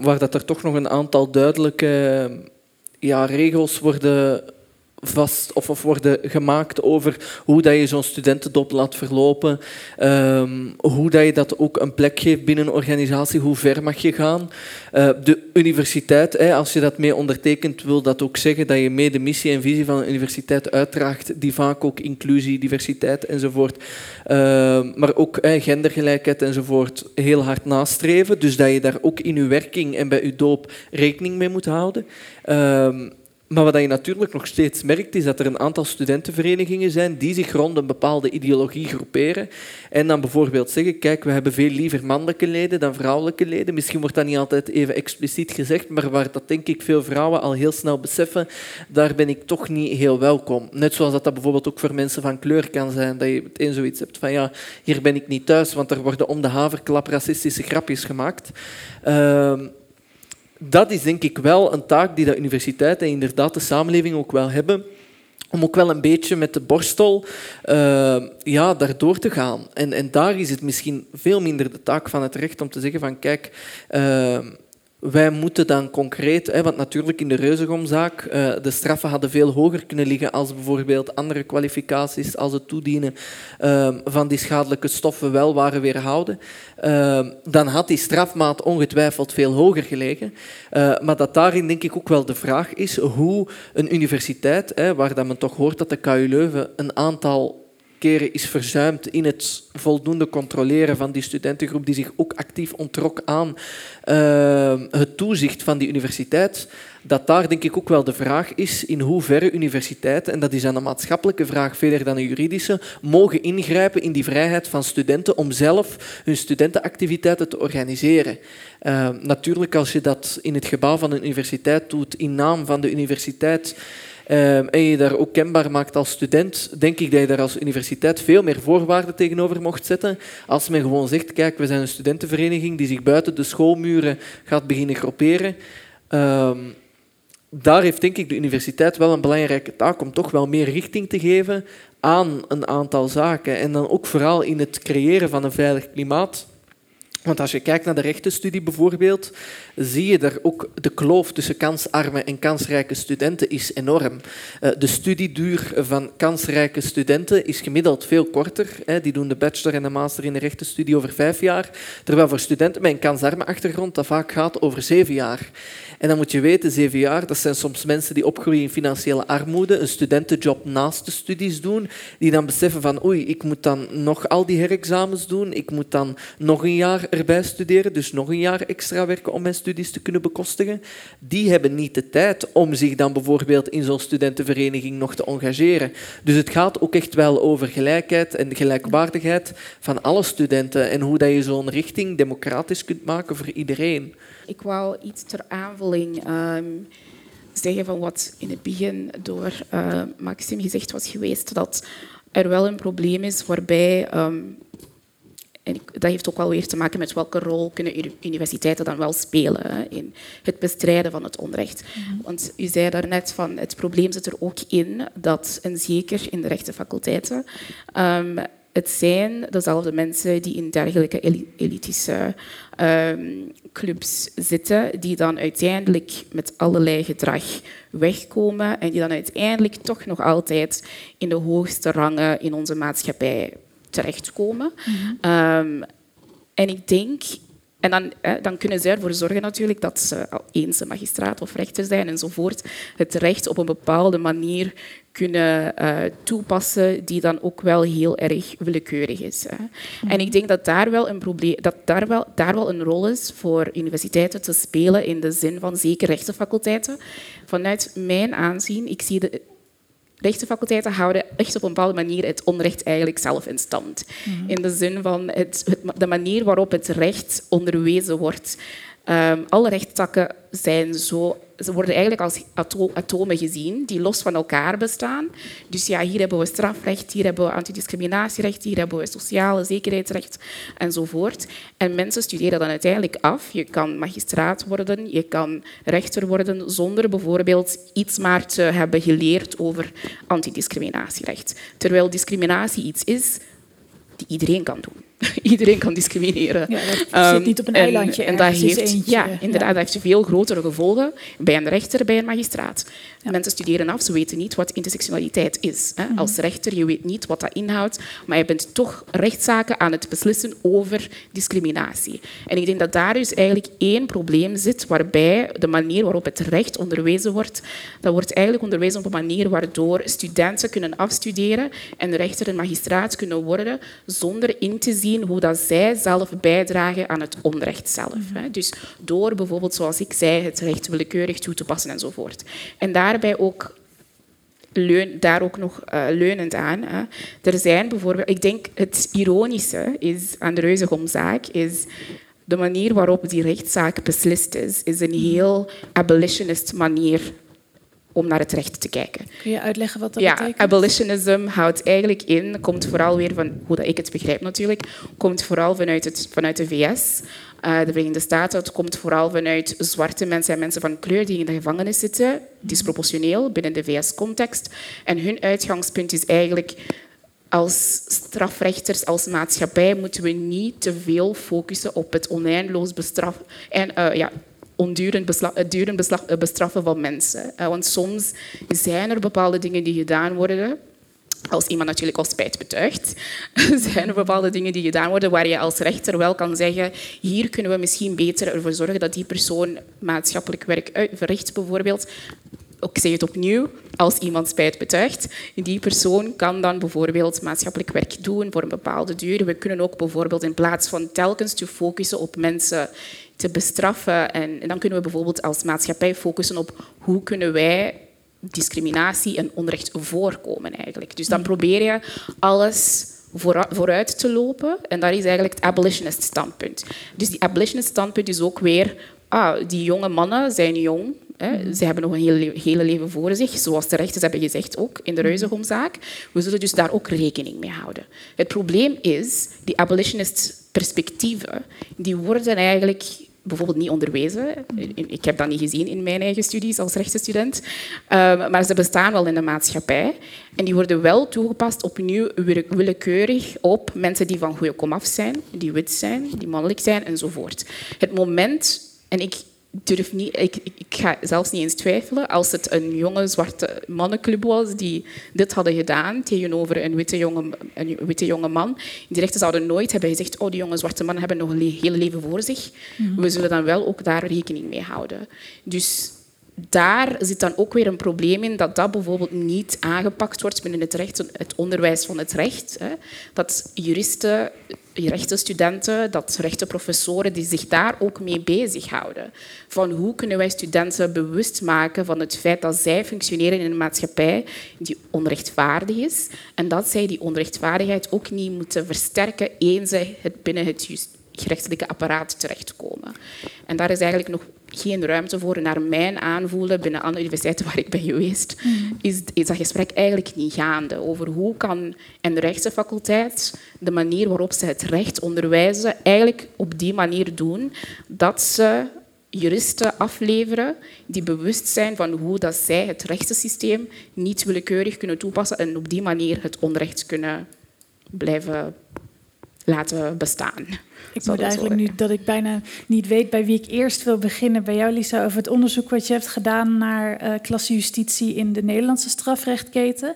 waar dat er toch nog een aantal duidelijke ja, regels worden vast of, worden gemaakt over hoe dat je zo'n studentendop laat verlopen, ehm, hoe dat je dat ook een plek geeft binnen een organisatie, hoe ver mag je gaan. Uh, de universiteit, hè, als je dat mee ondertekent, wil dat ook zeggen dat je mee de missie en visie van een universiteit uitdraagt, die vaak ook inclusie, diversiteit enzovoort, uh, maar ook hè, gendergelijkheid enzovoort heel hard nastreven. Dus dat je daar ook in je werking en bij je doop rekening mee moet houden. Uh, maar wat je natuurlijk nog steeds merkt, is dat er een aantal studentenverenigingen zijn die zich rond een bepaalde ideologie groeperen. En dan bijvoorbeeld zeggen, kijk, we hebben veel liever mannelijke leden dan vrouwelijke leden. Misschien wordt dat niet altijd even expliciet gezegd, maar waar dat denk ik veel vrouwen al heel snel beseffen, daar ben ik toch niet heel welkom. Net zoals dat, dat bijvoorbeeld ook voor mensen van kleur kan zijn, dat je meteen zoiets hebt van, ja, hier ben ik niet thuis, want er worden om de haverklap racistische grapjes gemaakt. Uh, dat is denk ik wel een taak die de universiteiten en inderdaad de samenleving ook wel hebben om ook wel een beetje met de borstel uh, ja, daardoor te gaan. En, en daar is het misschien veel minder de taak van het recht om te zeggen van kijk, uh, wij moeten dan concreet, hè, want natuurlijk in de Reuzegomzaak, uh, de straffen hadden veel hoger kunnen liggen als bijvoorbeeld andere kwalificaties als het toedienen uh, van die schadelijke stoffen wel waren weerhouden. Uh, dan had die strafmaat ongetwijfeld veel hoger gelegen. Eh, maar dat daarin denk ik ook wel de vraag is hoe een universiteit, hè, waar dat men toch hoort dat de KU Leuven een aantal is verzuimd in het voldoende controleren van die studentengroep die zich ook actief ontrok aan uh, het toezicht van die universiteit, dat daar denk ik ook wel de vraag is in hoeverre universiteiten, en dat is dan een maatschappelijke vraag verder dan een juridische, mogen ingrijpen in die vrijheid van studenten om zelf hun studentenactiviteiten te organiseren. Uh, natuurlijk, als je dat in het gebouw van een universiteit doet, in naam van de universiteit, en je daar ook kenbaar maakt als student, denk ik dat je daar als universiteit veel meer voorwaarden tegenover mocht zetten. Als men gewoon zegt, kijk, we zijn een studentenvereniging die zich buiten de schoolmuren gaat beginnen groeperen. Ehm, daar heeft denk ik de universiteit wel een belangrijke taak om toch wel meer richting te geven aan een aantal zaken. En dan ook vooral in het creëren van een veilig klimaat want als je kijkt naar de rechtenstudie bijvoorbeeld, zie je daar ook de kloof tussen kansarme en kansrijke studenten is enorm. Eh, de studieduur van kansrijke studenten is gemiddeld veel korter. Die doen de bachelor en de master in de rechtenstudie over vijf jaar, terwijl voor studenten met een kansarme achtergrond dat vaak gaat over zeven jaar. En dan moet je weten, zeven jaar, dat zijn soms mensen die opgroeien in financiële armoede, een studentenjob naast de studies doen, die dan beseffen van oei, ik moet dan nog al die herexamens doen, ik moet dan nog een jaar erbij studeren, dus nog een jaar extra werken om mijn studies te kunnen bekostigen. Die hebben niet de tijd om zich dan bijvoorbeeld in zo'n studentenvereniging nog te engageren. Dus het gaat ook echt wel over gelijkheid en gelijkwaardigheid van alle studenten en hoe dat je zo'n richting democratisch kunt maken voor iedereen. Ik wou iets ter aanvulling um, zeggen van wat in het begin door uh, Maxim gezegd was geweest, dat er wel een probleem is waarbij um, en dat heeft ook wel weer te maken met welke rol kunnen universiteiten dan wel spelen in het bestrijden van het onrecht. Mhm. Want u zei daarnet van het probleem zit er ook in dat, en zeker in de rechtenfaculteiten, um, het zijn dezelfde mensen die in dergelijke elitische um, clubs zitten, die dan uiteindelijk met allerlei gedrag wegkomen en die dan uiteindelijk toch nog altijd in de hoogste rangen in onze maatschappij terechtkomen. Mm um, en ik denk en dan, dan, kunnen zij ervoor zorgen natuurlijk dat ze eens een magistraat of rechter zijn enzovoort, het recht op een bepaalde manier kunnen uh, toepassen die dan ook wel heel erg willekeurig is. Hè. Mhm. En ik denk dat daar wel een probleem, dat daar wel, daar wel een rol is voor universiteiten te spelen in de zin van zeker rechtenfaculteiten. Vanuit mijn aanzien, ik zie de, rechtenfaculteiten houden echt op een bepaalde manier het onrecht eigenlijk zelf in stand. Mhm. In de zin van het, de manier waarop het recht onderwezen wordt. Um, alle rechtstakken zijn zo, ze worden eigenlijk als atomen gezien die los van elkaar bestaan. Dus ja, hier hebben we strafrecht, hier hebben we antidiscriminatierecht, hier hebben we sociale zekerheidsrecht enzovoort. En mensen studeren dan uiteindelijk af. Je kan magistraat worden, je kan rechter worden zonder bijvoorbeeld iets maar te hebben geleerd over antidiscriminatierecht. Terwijl discriminatie iets is die iedereen kan doen. iedereen kan discrimineren. Ja, dat Ehm, zit niet op een en- eilandje En, dat heeft, eentje. ja, inderdaad, dat heeft veel grotere gevolgen bij een rechter, bij een magistraat. Mensen studeren af, ze weten niet wat intersectionaliteit is. Hè. Mhm. Als rechter, je weet niet wat dat inhoudt, maar je bent toch rechtszaken aan het beslissen over discriminatie. En ik denk dat daar dus eigenlijk één probleem zit, waarbij de manier waarop het recht onderwezen wordt, dat wordt eigenlijk onderwezen op een manier waardoor studenten kunnen afstuderen en rechter en magistraat kunnen worden zonder in te zien hoe dat zij zelf bijdragen aan het onrecht zelf. hè. Dus door bijvoorbeeld, zoals ik zei, het recht willekeurig toe te passen enzovoort. En daarbij ook leun, daar ook nog eh, leunend aan. Hè. Er zijn bijvoorbeeld, ik denk het ironische is aan de Reuzegomzaak is de manier waarop die rechtszaak beslist is, is een heel abolitionist manier om naar het recht te kijken. Kun je uitleggen wat dat Ja, betekent? abolitionism houdt eigenlijk in, komt vooral weer van hoe dat ik het begrijp natuurlijk, komt vooral vanuit, het, vanuit de VS, eh, de Verenigde Staten. Het komt vooral vanuit zwarte mensen en mensen van kleur die in de gevangenis zitten, disproportioneel binnen de VS-context. En hun uitgangspunt is eigenlijk als strafrechters, als maatschappij, moeten we niet te veel focussen op het oneindeloos bestraffen en eh, ja, ondurend besla- het durend eh, bestraffen van mensen. Eh, want soms zijn er bepaalde dingen die gedaan worden. Als iemand natuurlijk al spijt betuigt, zijn er bepaalde dingen die gedaan worden waar je als rechter wel kan zeggen, hier kunnen we misschien beter ervoor zorgen dat die persoon maatschappelijk werk verricht, bijvoorbeeld ik zeg het opnieuw, als iemand spijt betuigt, die persoon kan dan bijvoorbeeld maatschappelijk werk doen voor een bepaalde duur. We kunnen ook bijvoorbeeld in plaats van telkens te focussen op mensen te bestraffen, en, en dan kunnen we bijvoorbeeld als maatschappij focussen op hoe kunnen wij discriminatie en onrecht voorkomen eigenlijk. Dus dan probeer je alles vooruit te lopen. En dat is eigenlijk het abolitionist standpunt. Dus die abolitionist standpunt is ook weer... Ah, die jonge mannen zijn jong. Hè. Ze hebben nog een hele, hele leven voor zich, zoals de rechters hebben gezegd ook in de Ruizegomzaak. We zullen dus daar ook rekening mee houden. Het probleem is, die abolitionist perspectieven, die worden eigenlijk bijvoorbeeld niet onderwezen. Ik heb dat niet gezien in mijn eigen studies als rechtenstudent. Um, maar ze bestaan wel in de maatschappij. En die worden wel toegepast opnieuw wille- willekeurig op mensen die van goede komaf zijn, die wit zijn, die mannelijk zijn enzovoort. Het moment, en ik durf niet, ik, ga zelfs niet eens twijfelen, als het een jonge zwarte mannenclub was die dit hadden gedaan tegenover een witte jonge, een witte jonge man, die rechten zouden nooit hebben gezegd, oh, die jonge zwarte mannen hebben nog een le- hele leven voor zich. We zullen dan wel ook daar rekening mee houden. Dus daar zit dan ook weer een probleem in dat dat bijvoorbeeld niet aangepakt wordt binnen het, recht, het onderwijs van het recht. Hè. Dat juristen, rechtenstudenten, dat rechtenprofessoren die zich daar ook mee bezighouden. Van hoe kunnen wij studenten bewust maken van het feit dat zij functioneren in een maatschappij die onrechtvaardig is en dat zij die onrechtvaardigheid ook niet moeten versterken eens zij het binnen het gerechtelijke apparaat terechtkomen. En daar is eigenlijk nog geen ruimte voor. Naar mijn aanvoelen binnen andere universiteiten waar ik ben geweest, is, is dat gesprek eigenlijk niet gaande over hoe kan een rechtenfaculteit de manier waarop ze het recht onderwijzen eigenlijk op die manier doen dat ze juristen afleveren die bewust zijn van hoe dat zij het rechtssysteem niet willekeurig kunnen toepassen en op die manier het onrecht kunnen blijven laten bestaan. Ik moet eigenlijk nu dat ik bijna niet weet bij wie ik eerst wil beginnen. Bij jou, Lisa, over het onderzoek wat je hebt gedaan naar eh klassejustitie in de Nederlandse strafrechtketen.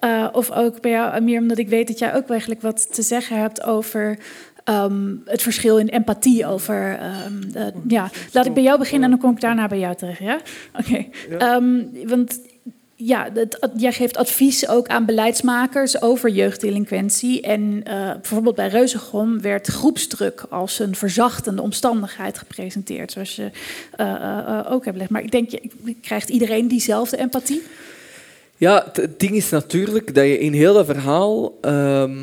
Eh, of ook bij jou, Amir, omdat ik weet dat jij ook eigenlijk wat te zeggen hebt over ehm, het verschil in empathie. Over, ehm, eh, ja, laat ik bij jou beginnen en dan kom ik daarna bij jou terug. Ja? Oké. Ehm, want ja, jij geeft advies ook aan beleidsmakers over jeugddelinquentie. En eh, bijvoorbeeld bij Reuzegom werd groepsdruk als een verzachtende omstandigheid gepresenteerd, zoals je eh, eh, ook hebt gelegd. Maar ik denk, krijgt iedereen diezelfde empathie? Ja, het- het ding is natuurlijk dat je in heel dat verhaal, ehm,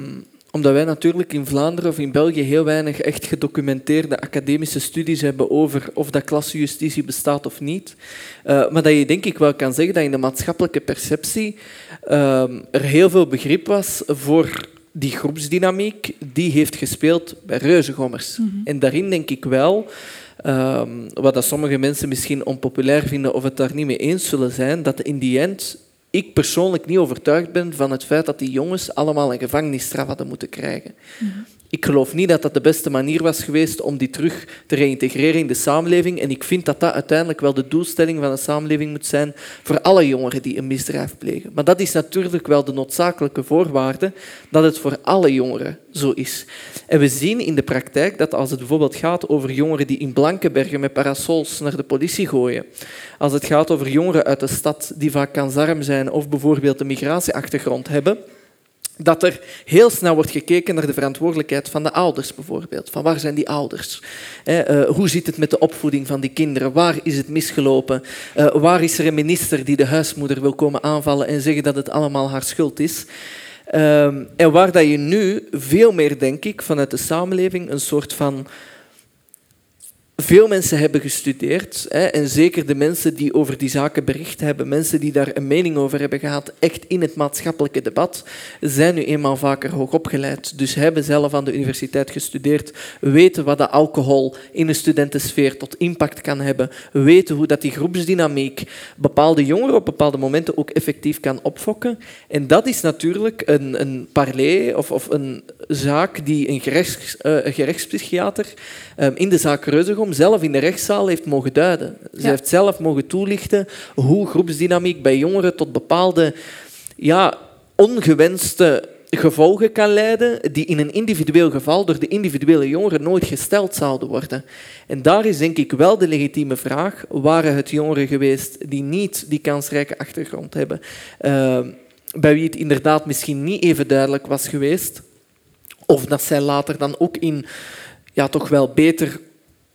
omdat wij natuurlijk in Vlaanderen of in België heel weinig echt gedocumenteerde academische studies hebben over of dat klassenjustitie bestaat of niet, eh, maar dat je denk ik wel kan zeggen dat in de maatschappelijke perceptie ehm, er heel veel begrip was voor die groepsdynamiek die heeft gespeeld bij reuzengommers. En daarin denk ik wel Ehm, wat dat sommige mensen misschien onpopulair vinden of het daar niet mee eens zullen zijn, dat in die end ik persoonlijk niet overtuigd ben van het feit dat die jongens allemaal een gevangenisstraf hadden moeten krijgen. Ik geloof niet dat dat de beste manier was geweest om die terug te reïntegreren in de samenleving. En ik vind dat dat uiteindelijk wel de doelstelling van een samenleving moet zijn voor alle jongeren die een misdrijf plegen. Maar dat is natuurlijk wel de noodzakelijke voorwaarde dat het voor alle jongeren zo is. En we zien in de praktijk dat als het bijvoorbeeld gaat over jongeren die in Blankenbergen met parasols naar de politie gooien, als het gaat over jongeren uit de stad die vaak kansarm zijn of bijvoorbeeld een migratieachtergrond hebben, dat er heel snel wordt gekeken naar de verantwoordelijkheid van de ouders, bijvoorbeeld. Van waar zijn die ouders? Eh, hoe zit het met de opvoeding van die kinderen? Waar is het misgelopen? Eh, waar is er een minister die de huismoeder wil komen aanvallen en zeggen dat het allemaal haar schuld is? Ehm, en waar dat je nu veel meer, denk ik, vanuit de samenleving een soort van veel mensen hebben gestudeerd, hè, en zeker de mensen die over die zaken bericht hebben, mensen die daar een mening over hebben gehad, echt in het maatschappelijke debat, zijn nu eenmaal vaker hoogopgeleid. Dus hebben zelf aan de universiteit gestudeerd, weten wat de alcohol in een studentensfeer tot impact kan hebben, weten hoe dat die groepsdynamiek bepaalde jongeren op bepaalde momenten ook effectief kan opfokken. En dat is natuurlijk een, een parley of, of een zaak die een, gerechts, uh, een gerechtspsychiater in de zaak Reuzegom zelf in de rechtszaal heeft mogen duiden. Ze heeft zelf mogen toelichten hoe groepsdynamiek bij jongeren tot bepaalde ja, ongewenste gevolgen kan leiden die in een individueel geval door de individuele jongeren nooit gesteld zouden worden. En daar is denk ik wel de legitieme vraag, waren het jongeren geweest die niet die kansrijke achtergrond hebben, uh, bij wie het inderdaad misschien niet even duidelijk was geweest, of dat zij later dan ook in ja, toch wel beter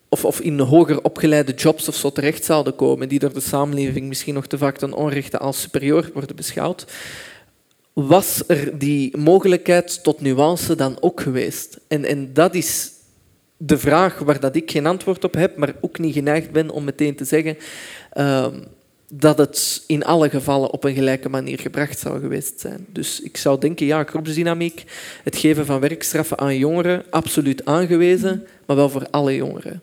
of, of in hoger opgeleide jobs of zo terecht zouden komen, die door de samenleving misschien nog te vaak ten onrechte als superieur worden beschouwd, was er die mogelijkheid tot nuance dan ook geweest? En, en dat is de vraag waar dat ik geen antwoord op heb, maar ook niet geneigd ben om meteen te zeggen uh, dat het in alle gevallen op een gelijke manier gebracht zou geweest zijn. Dus ik zou denken, ja, groepsdynamiek, het geven van werkstraffen aan jongeren, absoluut aangewezen, maar wel voor alle jongeren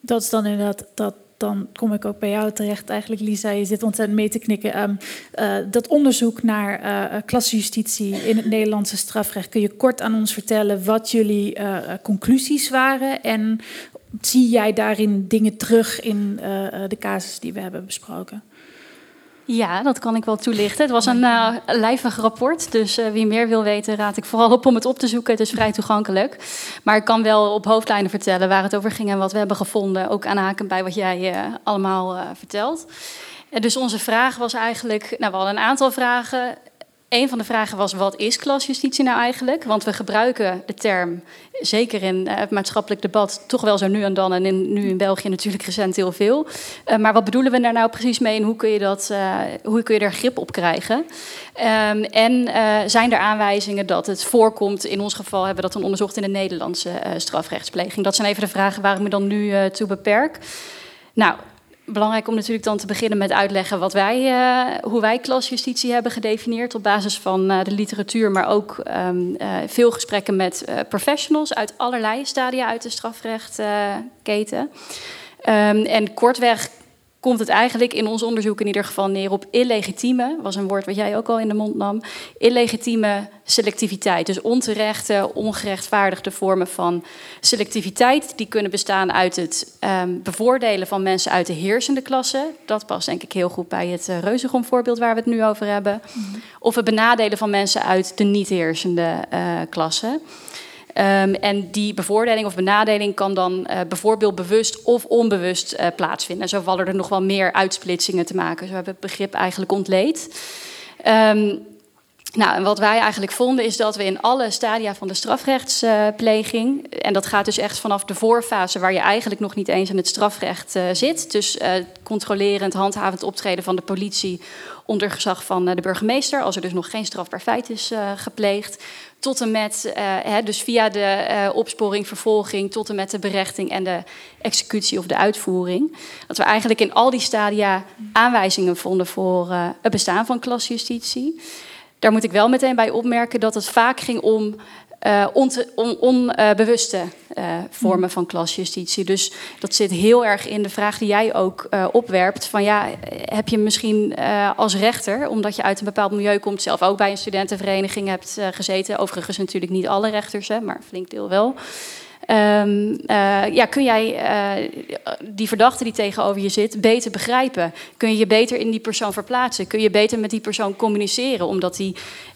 dat is dan inderdaad, dat, dan kom ik ook bij jou terecht eigenlijk, Lisa. Je zit ontzettend mee te knikken. Um, uh, dat onderzoek naar uh, klassejustitie in het Nederlandse strafrecht... kun je kort aan ons vertellen wat jullie conclusies waren... en zie jij daarin dingen terug in de casus die we hebben besproken? Ja, dat kan ik wel toelichten. Het was een uh, lijvig rapport, dus wie meer wil weten raad ik vooral op om het op te zoeken. Het is vrij toegankelijk. Maar ik kan wel op hoofdlijnen vertellen waar het over ging en wat we hebben gevonden. Ook aanhaken bij wat jij allemaal vertelt. dus onze vraag was eigenlijk, nou we hadden een aantal vragen. Een van de vragen was: wat is klasjustitie nou eigenlijk? Want we gebruiken de term, zeker in eh, het maatschappelijk debat, toch wel zo nu en dan. En nu in België natuurlijk recent heel veel. Uh, maar wat bedoelen we daar nou precies mee en hoe kun je, dat, uh, hoe kun je daar grip op krijgen? Um, en zijn er aanwijzingen dat het voorkomt? In ons geval hebben we dat dan onderzocht in de Nederlandse strafrechtspleging. Dat zijn even de vragen waar ik me dan nu toe beperk. Nou, belangrijk om natuurlijk dan te beginnen met uitleggen wat wij, uh, hoe wij klasjustitie hebben gedefinieerd op basis van uh, de literatuur, maar ook um, uh, veel gesprekken met professionals uit allerlei stadia uit de strafrechtketen. Um, en kortweg komt het eigenlijk in ons onderzoek in ieder geval neer op illegitieme, was een woord wat jij ook al in de mond nam, illegitieme selectiviteit. Dus onterechte, ongerechtvaardigde vormen van selectiviteit, die kunnen bestaan uit het um, bevoordelen van mensen uit de heersende klasse. Dat past denk ik heel goed bij het uh, Reuzegom voorbeeld waar we het nu over hebben. Mm -hmm. Of het benadelen van mensen uit de niet heersende uh, klasse. Um, en die bevoordeling of benadeling kan dan uh, bijvoorbeeld bewust of onbewust uh, plaatsvinden. Zo vallen er nog wel meer uitsplitsingen te maken. Zo hebben we het begrip eigenlijk ontleed. Um, nou, en wat wij eigenlijk vonden is dat we in alle stadia van de strafrechtspleging, uh, en dat gaat dus echt vanaf de voorfase waar je eigenlijk nog niet eens in het strafrecht zit, dus uh, controlerend, handhavend optreden van de politie onder gezag van de burgemeester, als er dus nog geen strafbaar feit is gepleegd, tot en met, hè, dus via de opsporing, vervolging, tot en met de berechting en de executie of de uitvoering. Dat we eigenlijk in al die stadia aanwijzingen vonden voor het bestaan van klasjustitie. Daar moet ik wel meteen bij opmerken dat het vaak ging om uh, onbewuste on, uh, vormen van klasjustitie. Dus dat zit heel erg in de vraag die jij ook uh, opwerpt: van ja, heb je misschien als rechter, omdat je uit een bepaald milieu komt, zelf ook bij een studentenvereniging hebt gezeten, overigens natuurlijk niet alle rechters, hè, maar flink deel wel. Um, uh, ja, kun jij uh, die verdachte die tegenover je zit beter begrijpen? Kun je je beter in die persoon verplaatsen? Kun je beter met die persoon communiceren, omdat hij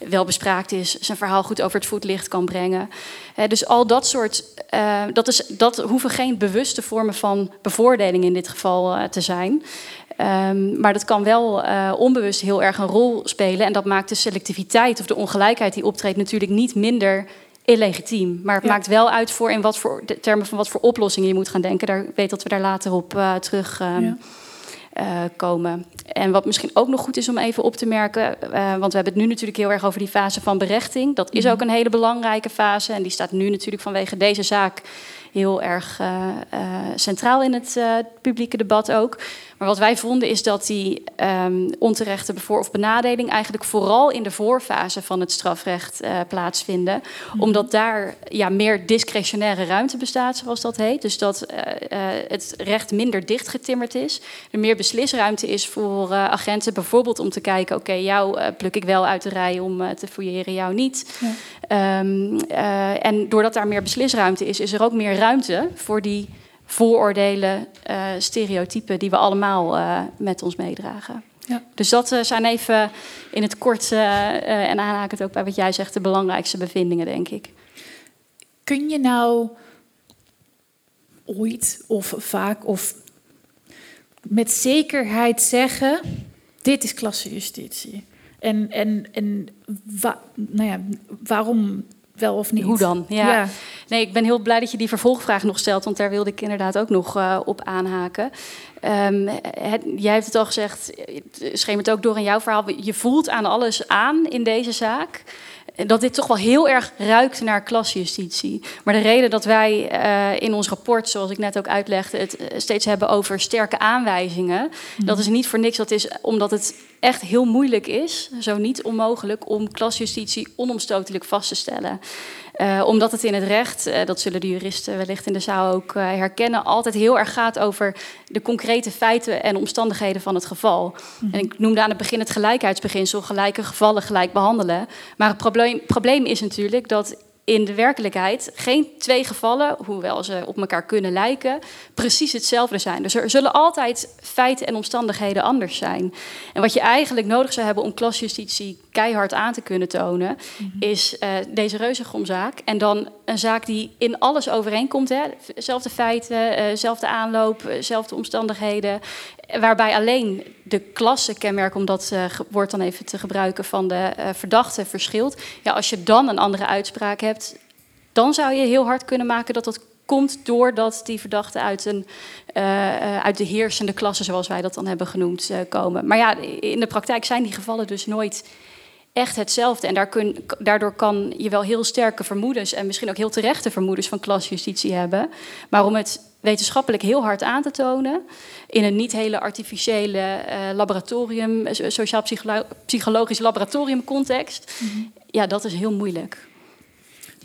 wel bespraakt is, zijn verhaal goed over het voetlicht kan brengen? Uh, dus al dat soort, dat, is, dat hoeven geen bewuste vormen van bevoordeling in dit geval te zijn. Um, maar dat kan wel onbewust heel erg een rol spelen. En dat maakt de selectiviteit of de ongelijkheid die optreedt natuurlijk niet minder illegitiem. Maar het maakt wel uit voor in wat voor de termen van wat voor oplossingen je moet gaan denken. Daar weet dat we daar later op uh, terug um, uh, komen. En wat misschien ook nog goed is om even op te merken, uh, want we hebben het nu natuurlijk heel erg over die fase van berechting. Dat is mhm. ook een hele belangrijke fase en die staat nu natuurlijk vanwege deze zaak heel erg centraal in het publieke debat ook. Maar wat wij vonden is dat die um, onterechte bevoor- of benadeling eigenlijk vooral in de voorfase van het strafrecht uh, plaatsvinden. Mm. Omdat daar ja, meer discretionaire ruimte bestaat, zoals dat heet. Dus dat uh, uh, het recht minder dichtgetimmerd is. Er meer beslisruimte is voor agenten, bijvoorbeeld om te kijken: oké, okay, jou pluk ik wel uit de rij om te fouilleren, jou niet. Ja. Um, en doordat daar meer beslisruimte is, is er ook meer ruimte voor die vooroordelen, uh, stereotypen die we allemaal uh, met ons meedragen. Ja. Dus dat uh, zijn even in het kort, en aanhaak het ook bij wat jij zegt, de belangrijkste bevindingen, denk ik. Kun je nou ooit of vaak of met zekerheid zeggen: dit is klassejustitie? En, en, en wa nou ja, waarom wel of niet. Hoe dan? Ja. Nee, ik ben heel blij dat je die vervolgvraag nog stelt, want daar wilde ik inderdaad ook nog uh, op aanhaken. Um, het, jij hebt het al gezegd, het schemert ook door in jouw verhaal. Je voelt aan alles aan in deze zaak dat dit toch wel heel erg ruikt naar klasjustitie. Maar de reden dat wij uh, in ons rapport, zoals ik net ook uitlegde, het uh, steeds hebben over sterke aanwijzingen, mm. dat is niet voor niks. Dat is omdat het echt heel moeilijk is, zo niet onmogelijk, om klasjustitie onomstotelijk vast te stellen. Uh, omdat het in het recht, uh, dat zullen de juristen wellicht in de zaal ook uh, herkennen, altijd heel erg gaat over de concrete feiten en omstandigheden van het geval. Mm. En ik noemde aan het begin het gelijkheidsbeginsel, gelijke gevallen gelijk behandelen. Maar het probleem, probleem is natuurlijk dat in de werkelijkheid geen twee gevallen, hoewel ze op elkaar kunnen lijken, precies hetzelfde zijn. Dus er zullen altijd feiten en omstandigheden anders zijn. En wat je eigenlijk nodig zou hebben om klasjustitie keihard aan te kunnen tonen, mm -hmm. is uh, deze reuzegomzaak. En dan een zaak die in alles overeenkomt. Hè? Zelfde feiten, uh, zelfde aanloop, zelfde omstandigheden. Waarbij alleen de klasse kenmerk, om dat woord dan even te gebruiken, van de verdachte verschilt. Ja, als je dan een andere uitspraak hebt, dan zou je heel hard kunnen maken dat dat komt doordat die verdachten uit, een, uh, uit de heersende klasse, zoals wij dat dan hebben genoemd, komen. Maar ja, in de praktijk zijn die gevallen dus nooit echt hetzelfde. En daar kun, daardoor kan je wel heel sterke vermoedens en misschien ook heel terechte vermoedens van klasjustitie hebben. Maar om het wetenschappelijk heel hard aan te tonen in een niet hele artificiële uh, laboratorium, sociaal-psychologisch laboratoriumcontext, mm -hmm. ja, dat is heel moeilijk.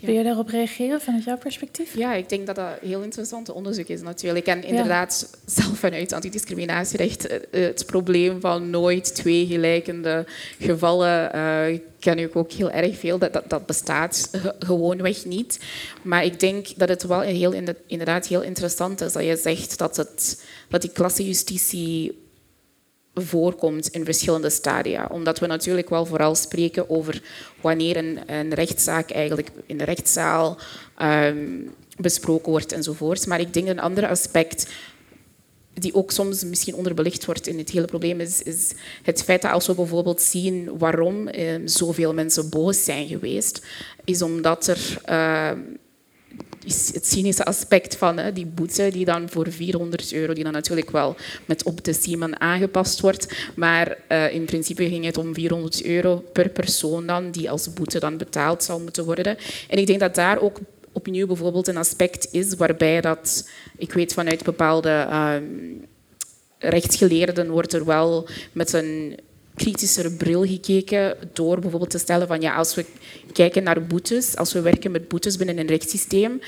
Wil je daarop reageren vanuit jouw perspectief? Ja, ik denk dat dat een heel interessant onderzoek is natuurlijk. En inderdaad, ja. zelf vanuit antidiscriminatierecht, eh, het probleem van nooit twee gelijkende gevallen uh, ken ik ook heel erg veel. Dat, dat, dat bestaat gewoonweg niet. Maar ik denk dat het wel heel, inderdaad heel interessant is dat je zegt dat, het, dat die klassejustitie voorkomt in verschillende stadia. Omdat we natuurlijk wel vooral spreken over wanneer een, een rechtszaak eigenlijk in de rechtszaal um, besproken wordt enzovoort. Maar ik denk een ander aspect die ook soms misschien onderbelicht wordt in het hele probleem, is, is het feit dat als we bijvoorbeeld zien waarom eh, zoveel mensen boos zijn geweest, is omdat er uh, het cynische aspect van die boete die dan voor 400 euro, die dan natuurlijk wel met op de Siemen aangepast wordt, maar uh, in principe ging het om 400 euro per persoon dan, die als boete dan betaald zou moeten worden. En ik denk dat daar ook opnieuw bijvoorbeeld een aspect is waarbij dat, ik weet vanuit bepaalde um, rechtsgeleerden wordt er wel met een kritischer bril gekeken door bijvoorbeeld te stellen van ja, als we kijken naar boetes, als we werken met boetes binnen een rechtssysteem,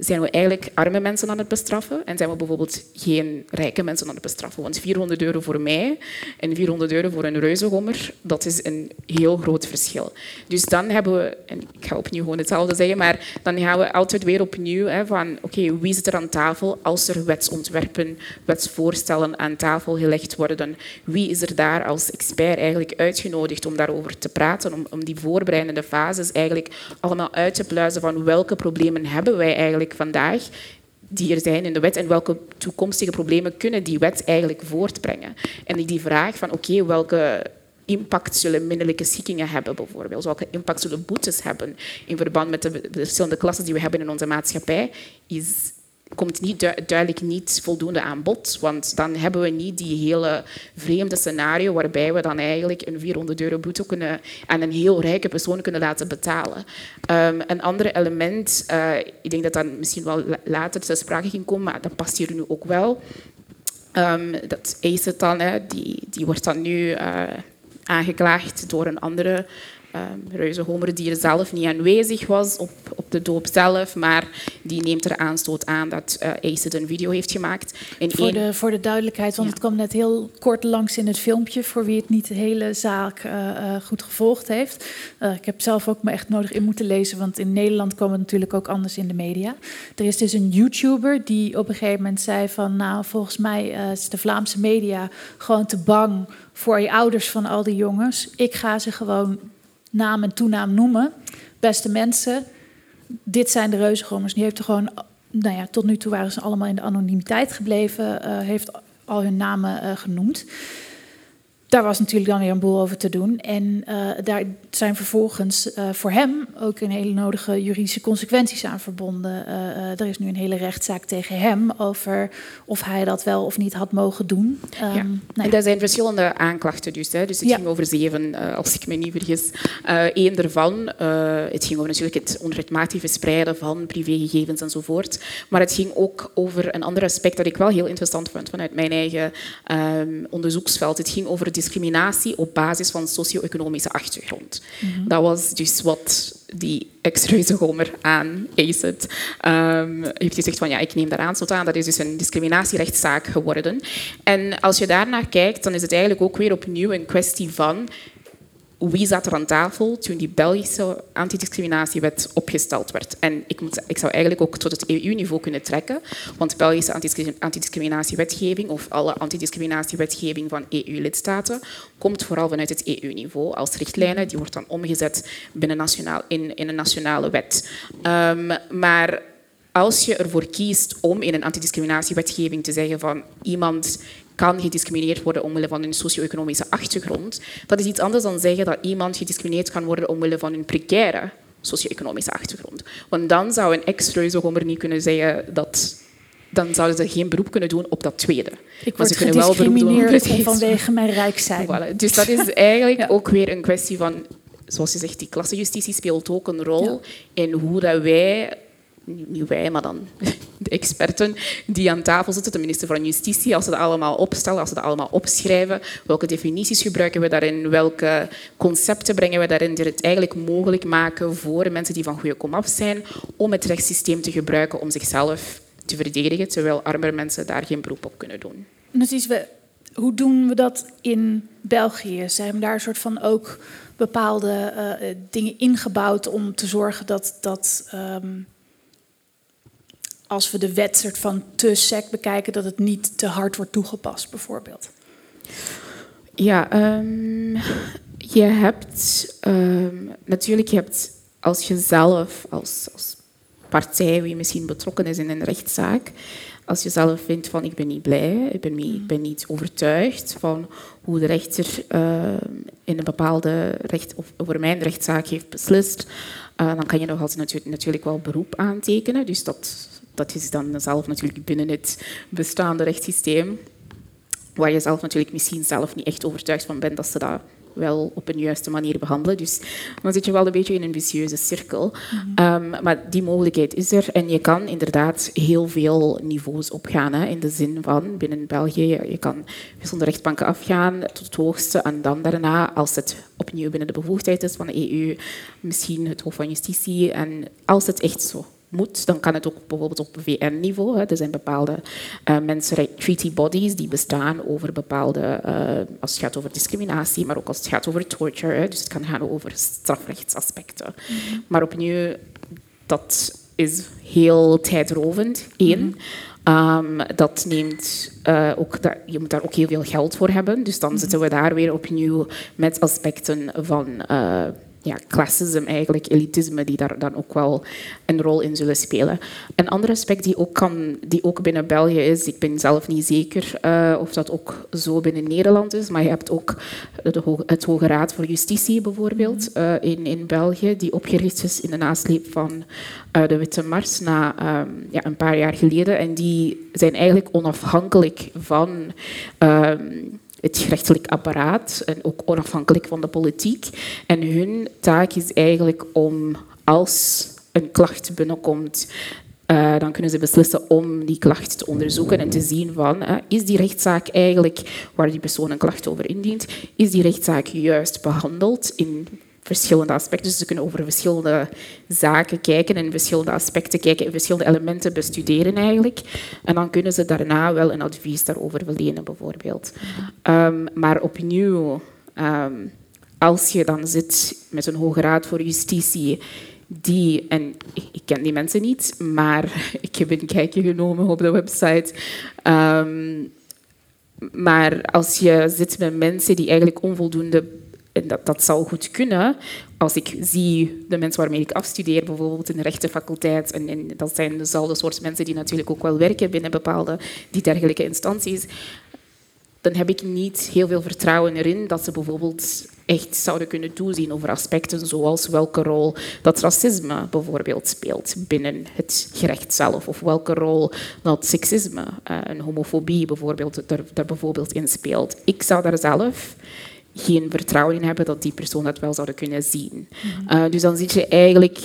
zijn we eigenlijk arme mensen aan het bestraffen en zijn we bijvoorbeeld geen rijke mensen aan het bestraffen. Want 400 euro voor mij en 400 euro voor een reuzegommer, dat is een heel groot verschil. Dus dan hebben we, en ik ga opnieuw gewoon hetzelfde zeggen, maar dan gaan we altijd weer opnieuw hè, van oké, wie zit er aan tafel als er wetsontwerpen, wetsvoorstellen aan tafel gelegd worden? Wie is er daar als expert eigenlijk uitgenodigd om daarover te praten, om, om die voorbereidende fases eigenlijk allemaal uit te pluizen van welke problemen hebben wij eigenlijk vandaag die er zijn in de wet en welke toekomstige problemen kunnen die wet eigenlijk voortbrengen. En die vraag van oké, welke impact zullen minderlijke schikkingen hebben bijvoorbeeld? Welke impact zullen boetes hebben in verband met de verschillende klassen die we hebben in onze maatschappij? Is komt niet duidelijk niet voldoende aan bod. Want dan hebben we niet die hele vreemde scenario waarbij we dan eigenlijk een 400 euro boete kunnen aan een heel rijke persoon kunnen laten betalen. Um, een ander element, uh, ik denk dat dat misschien wel later ter sprake ging komen, maar dat past hier nu ook wel. Um, dat ACET dan, hè, die, die wordt dan nu uh, aangeklaagd door een andere um, Reuze er zelf niet aanwezig was op, op de doop zelf, maar die neemt er aanstoot aan dat uh, Acid een video heeft gemaakt. En voor, de, voor de duidelijkheid, want het kwam net heel kort langs in het filmpje, voor wie het niet de hele zaak uh, uh, goed gevolgd heeft. ik heb zelf ook me echt nodig in moeten lezen, want in Nederland kwam het natuurlijk ook anders in de media. Er is dus een YouTuber die op een gegeven moment zei van, nou, volgens mij is de Vlaamse media gewoon te bang voor je ouders van al die jongens. Ik ga ze gewoon naam en toenaam noemen. Beste mensen, dit zijn de reuzengommers. Die heeft er gewoon, nou ja, tot nu toe waren ze allemaal in de anonimiteit gebleven. Uh, heeft al hun namen uh, genoemd daar was natuurlijk dan weer een boel over te doen. En uh, daar zijn vervolgens uh, voor hem ook een hele nodige juridische consequenties aan verbonden. Uh, er is nu een hele rechtszaak tegen hem over of hij dat wel of niet had mogen doen. Um, ja. nou ja. En er zijn verschillende aanklachten dus. Hè. Dus het ja. ging over zeven, als ik me niet vergis. Eén daarvan, het ging over natuurlijk het onrechtmatig verspreiden van privégegevens enzovoort. Maar het ging ook over een ander aspect dat ik wel heel interessant vond vanuit mijn eigen um, onderzoeksveld. Het ging over discriminatie op basis van socio-economische achtergrond. Mm -hmm. Dat was dus wat die ex-reuzengomer aan ACID um, heeft gezegd van ja, ik neem daar aanstoot aan. Dat is dus een discriminatierechtszaak geworden. En als je daarnaar kijkt, dan is het eigenlijk ook weer opnieuw een kwestie van wie zat er aan tafel toen die Belgische antidiscriminatiewet opgesteld werd. En ik, moet, ik zou eigenlijk ook tot het EU-niveau kunnen trekken, want Belgische antidiscriminatiewetgeving of alle antidiscriminatiewetgeving van EU-lidstaten komt vooral vanuit het EU-niveau als richtlijnen. Die wordt dan omgezet binnen nationaal, in, in een nationale wet. Um, maar als je ervoor kiest om in een antidiscriminatiewetgeving te zeggen van iemand kan gediscrimineerd worden omwille van hun socio-economische achtergrond. Dat is iets anders dan zeggen dat iemand gediscrimineerd kan worden omwille van hun precaire socio-economische achtergrond. Want dan zou een ex-reuzegommer niet kunnen zeggen dat dan zouden ze geen beroep kunnen doen op dat tweede. Ik word gediscrimineerd vanwege mijn rijk zijn. Voilà. Dus dat is eigenlijk ja. ook weer een kwestie van, zoals je zegt, die klassenjustitie speelt ook een rol ja. in hoe dat wij niet wij, maar dan de experten die aan tafel zitten, de minister van Justitie, als ze dat allemaal opstellen, als ze dat allemaal opschrijven, welke definities gebruiken we daarin, welke concepten brengen we daarin die het eigenlijk mogelijk maken voor mensen die van goede komaf zijn om het rechtssysteem te gebruiken om zichzelf te verdedigen, terwijl armere mensen daar geen beroep op kunnen doen. Precies, we, hoe doen we dat in België? Zijn daar een soort van ook bepaalde uh, dingen ingebouwd om te zorgen dat, dat um, als we de wet soort van te sec bekijken, dat het niet te hard wordt toegepast, bijvoorbeeld? Ja, um, je hebt um, natuurlijk, je hebt als je zelf, als, als partij wie misschien betrokken is in een rechtszaak, als je zelf vindt van ik ben niet blij, ik ben, niet, ik ben niet overtuigd van hoe de rechter uh, in een bepaalde recht, of over mijn rechtszaak heeft beslist, uh, dan kan je nog altijd natuurlijk, natuurlijk wel beroep aantekenen. Dus dat, dat is dan zelf natuurlijk binnen het bestaande rechtssysteem, waar je zelf natuurlijk misschien zelf niet echt overtuigd van bent dat ze dat wel op een juiste manier behandelen. Dus dan zit je wel een beetje in een vicieuze cirkel. Ehm, maar die mogelijkheid is er. En je kan inderdaad heel veel niveaus opgaan. Hè, in de zin van binnen België, je kan van de rechtbanken afgaan tot het hoogste. En dan daarna, als het opnieuw binnen de bevoegdheid is van de EU, misschien het Hof van Justitie. En als het echt zo moet, dan kan het ook bijvoorbeeld op VN-niveau. Er zijn bepaalde uh, mensenrechten treaty bodies die bestaan over bepaalde, uh, als het gaat over discriminatie, maar ook als het gaat over torture. Hè, dus het kan gaan over strafrechtsaspecten. Mhm. Maar opnieuw, dat is heel tijdrovend, één. Mhm. Um, dat neemt uh, ook, dat, je moet daar ook heel veel geld voor hebben. Dus dan mhm. zitten we daar weer opnieuw met aspecten van ja, classism, eigenlijk, elitisme, die daar dan ook wel een rol in zullen spelen. Een ander aspect die ook, kan, die ook binnen België is, ik ben zelf niet zeker uh, of dat ook zo binnen Nederland is, maar je hebt ook de, het Hoge Raad voor Justitie bijvoorbeeld uh, in, in België, die opgericht is in de nasleep van uh, de Witte Mars na um, ja, een paar jaar geleden. En die zijn eigenlijk onafhankelijk van... Um, het gerechtelijk apparaat en ook onafhankelijk van de politiek. En hun taak is eigenlijk om als een klacht binnenkomt, uh, dan kunnen ze beslissen om die klacht te onderzoeken en te zien van, is die rechtszaak eigenlijk waar die persoon een klacht over indient, is die rechtszaak juist behandeld in verschillende aspecten. Dus ze kunnen over verschillende zaken kijken en verschillende aspecten kijken en verschillende elementen bestuderen eigenlijk. En dan kunnen ze daarna wel een advies daarover verlenen, bijvoorbeeld. Um, maar opnieuw, um, als je dan zit met een hoge raad voor justitie die, en ik ken die mensen niet, maar ik heb een kijkje genomen op de website. Um, maar als je zit met mensen die eigenlijk onvoldoende en dat, dat zou goed kunnen als ik zie de mensen waarmee ik afstudeer, bijvoorbeeld in de rechtenfaculteit, en, en dat zijn dezelfde soort mensen die natuurlijk ook wel werken binnen bepaalde die dergelijke instanties, dan heb ik niet heel veel vertrouwen erin dat ze bijvoorbeeld echt zouden kunnen toezien over aspecten zoals welke rol dat racisme bijvoorbeeld speelt binnen het gerecht zelf, of welke rol dat seksisme eh, en homofobie bijvoorbeeld daar bijvoorbeeld in speelt. Ik zou daar zelf geen vertrouwen in hebben dat die persoon dat wel zouden kunnen zien. Mhm. uh, dus dan zit je eigenlijk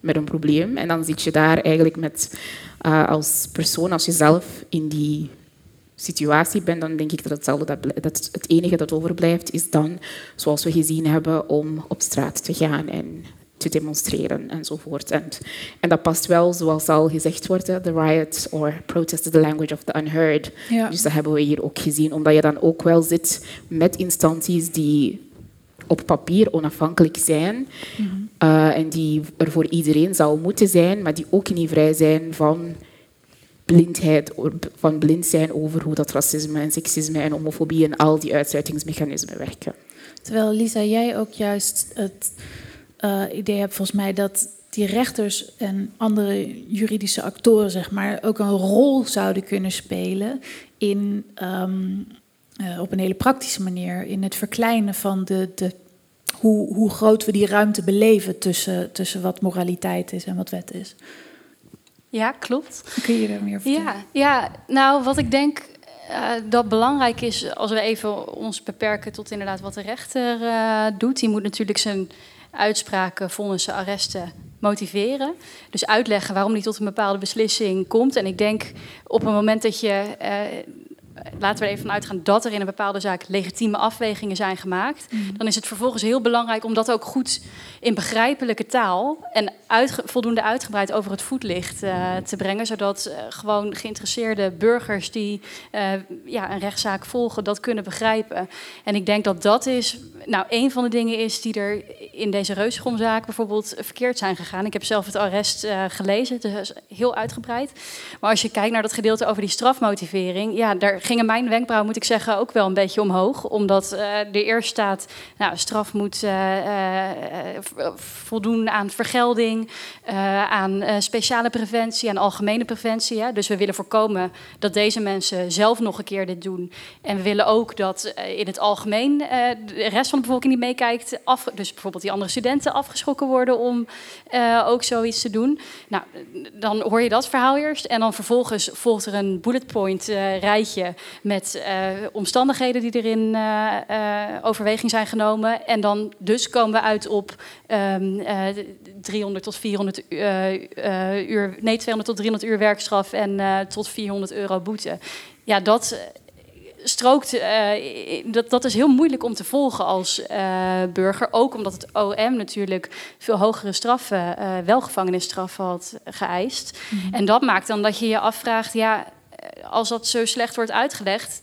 met een probleem en dan zit je daar eigenlijk met uh, als persoon, als je zelf in die situatie bent, dan denk ik dat, hetzelfde, dat, dat het enige dat overblijft is dan, zoals we gezien hebben, om op straat te gaan en te demonstreren enzovoort. En, en dat past wel, zoals al gezegd wordt, the riot or protest is the language of the unheard. Ja. Dus dat hebben we hier ook gezien, omdat je dan ook wel zit met instanties die op papier onafhankelijk zijn mm -hmm. uh, en die er voor iedereen zou moeten zijn, maar die ook niet vrij zijn van blindheid, van blind zijn over hoe dat racisme en seksisme en homofobie en al die uitsluitingsmechanismen werken. Terwijl Lisa, jij ook juist het idee heb volgens mij dat die rechters en andere juridische actoren, zeg maar, ook een rol zouden kunnen spelen in, um, uh, op een hele praktische manier, in het verkleinen van de, de, hoe, hoe groot we die ruimte beleven tussen, tussen wat moraliteit is en wat wet is. Ja, klopt. Kun je er meer vertellen? Ja, ja nou, wat ik denk uh, dat belangrijk is, als we even ons beperken tot inderdaad wat de rechter uh, doet. Die moet natuurlijk zijn uitspraken, vonnissen, arresten motiveren. Dus uitleggen waarom hij tot een bepaalde beslissing komt. En ik denk op het moment dat je uh, laten we er even van uitgaan dat er in een bepaalde zaak legitieme afwegingen zijn gemaakt, mhm. dan is het vervolgens heel belangrijk om dat ook goed in begrijpelijke taal en voldoende uitgebreid over het voetlicht uh, te brengen, zodat uh, gewoon geïnteresseerde burgers die uh, ja, een rechtszaak volgen dat kunnen begrijpen. En ik denk dat dat is, nou, een van de dingen is die er in deze reusgromzaak bijvoorbeeld verkeerd zijn gegaan. Ik heb zelf het arrest gelezen, dus heel uitgebreid. Maar als je kijkt naar dat gedeelte over die strafmotivering, ja, daar gingen mijn wenkbrauwen, moet ik zeggen, ook wel een beetje omhoog. Omdat er eerst staat, nou, straf moet uh, uh, voldoen aan vergelding, aan speciale preventie, aan algemene preventie. Ja? Dus we willen voorkomen dat deze mensen zelf nog een keer dit doen. En we willen ook dat in het algemeen de rest van de bevolking die meekijkt, af, dus bijvoorbeeld die andere studenten afgeschrokken worden om ook zoiets te doen. Nou, dan hoor je dat verhaal eerst. En dan vervolgens volgt er een bullet point rijtje met uh, omstandigheden die erin uh, overweging zijn genomen. En dan dus komen we uit op um, 300 tot 400 uur, nee, 200 tot 300 uur werkstraf en tot 400 euro boete. Ja, dat strookt, uh, dat, dat is heel moeilijk om te volgen als uh, burger. Ook omdat het OM natuurlijk veel hogere straffen, uh, wel gevangenisstraffen had geëist. Mm-hmm. En dat maakt dan dat je je afvraagt, ja, als dat zo slecht wordt uitgelegd,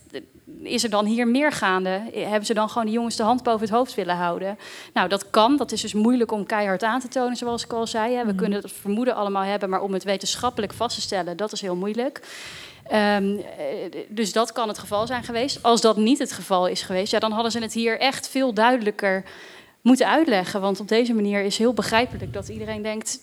is er dan hier meer gaande? Hebben ze dan gewoon de jongens de hand boven het hoofd willen houden? Nou, dat kan. Dat is dus moeilijk om keihard aan te tonen, zoals ik al zei. We mm-hmm. kunnen het vermoeden allemaal hebben, maar om het wetenschappelijk vast te stellen, dat is heel moeilijk. Um, dus dat kan het geval zijn geweest. Als dat niet het geval is geweest, ja, dan hadden ze het hier echt veel duidelijker moeten uitleggen. Want op deze manier is heel begrijpelijk dat iedereen denkt: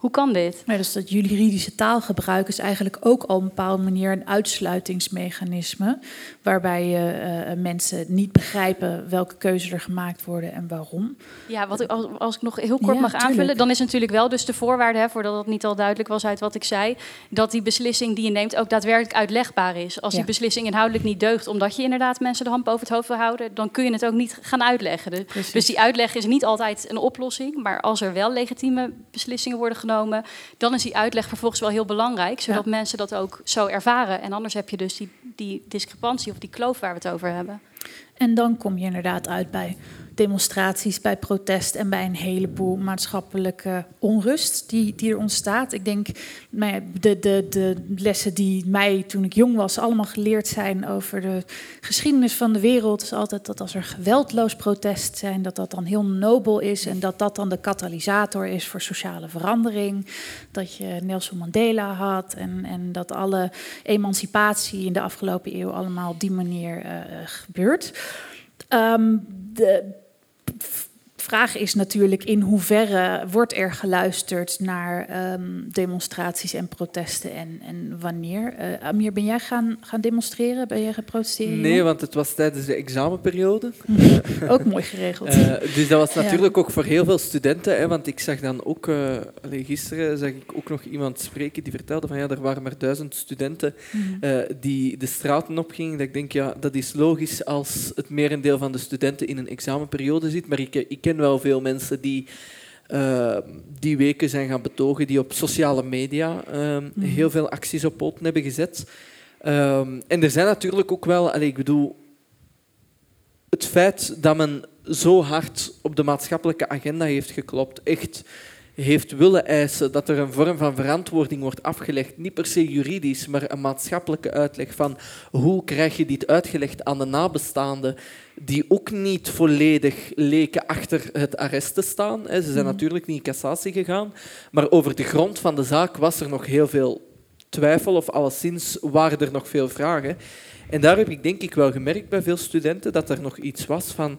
hoe kan dit? Ja, dus dat juridische taalgebruik is eigenlijk ook al op een bepaalde manier een uitsluitingsmechanisme. Waarbij uh, mensen niet begrijpen welke keuzes er gemaakt worden en waarom. Ja, wat ik, als, als ik nog heel kort mag aanvullen, dan is natuurlijk wel dus de voorwaarde, hè, voordat het niet al duidelijk was uit wat ik zei, dat die beslissing die je neemt ook daadwerkelijk uitlegbaar is. Als die beslissing inhoudelijk niet deugt, omdat je inderdaad mensen de hand boven het hoofd wil houden, dan kun je het ook niet gaan uitleggen. dus die uitleg is niet altijd een oplossing, maar als er wel legitieme beslissingen worden genomen dan is die uitleg vervolgens wel heel belangrijk, zodat mensen dat ook zo ervaren. En anders heb je dus die, die discrepantie of die kloof waar we het over hebben. En dan kom je inderdaad uit bij demonstraties, bij protest en bij een heleboel maatschappelijke onrust die, die er ontstaat. Ik denk, nou de, de, de lessen die mij toen ik jong was allemaal geleerd zijn over de geschiedenis van de wereld, is altijd dat als er geweldloos protest zijn, dat dat dan heel nobel is en dat dat dan de katalysator is voor sociale verandering. Dat je Nelson Mandela had en, en dat alle emancipatie in de afgelopen eeuw allemaal op die manier uh, gebeurt. Um, de f- vraag is natuurlijk in hoeverre wordt er geluisterd naar um, demonstraties en protesten en, en wanneer. Uh, Amir, ben jij gaan, gaan demonstreren? Ben jij gaan protesteren? Nee, want het was tijdens de examenperiode. ook mooi geregeld. Uh, dus dat was natuurlijk ook voor heel veel studenten. Hè, want ik zag dan ook, uh, gisteren zag ik ook nog iemand spreken die vertelde van ja, er waren maar duizend studenten mm. die de straten opgingen. Dat ik denk, ja, dat is logisch als het merendeel van de studenten in een examenperiode zit. Maar ik, ik ken wel veel mensen die uh, die weken zijn gaan betogen, die op sociale media uh, heel veel acties op poten hebben gezet. Uh, en er zijn natuurlijk ook wel, allez, ik bedoel, het feit dat men zo hard op de maatschappelijke agenda heeft geklopt, echt heeft willen eisen dat er een vorm van verantwoording wordt afgelegd, niet per se juridisch, maar een maatschappelijke uitleg van hoe krijg je dit uitgelegd aan de nabestaanden, die ook niet volledig leken achter het arrest te staan. Ze zijn mhm. natuurlijk niet in cassatie gegaan, maar over de grond van de zaak was er nog heel veel twijfel, of alleszins waren er nog veel vragen. En daar heb ik denk ik wel gemerkt bij veel studenten dat er nog iets was van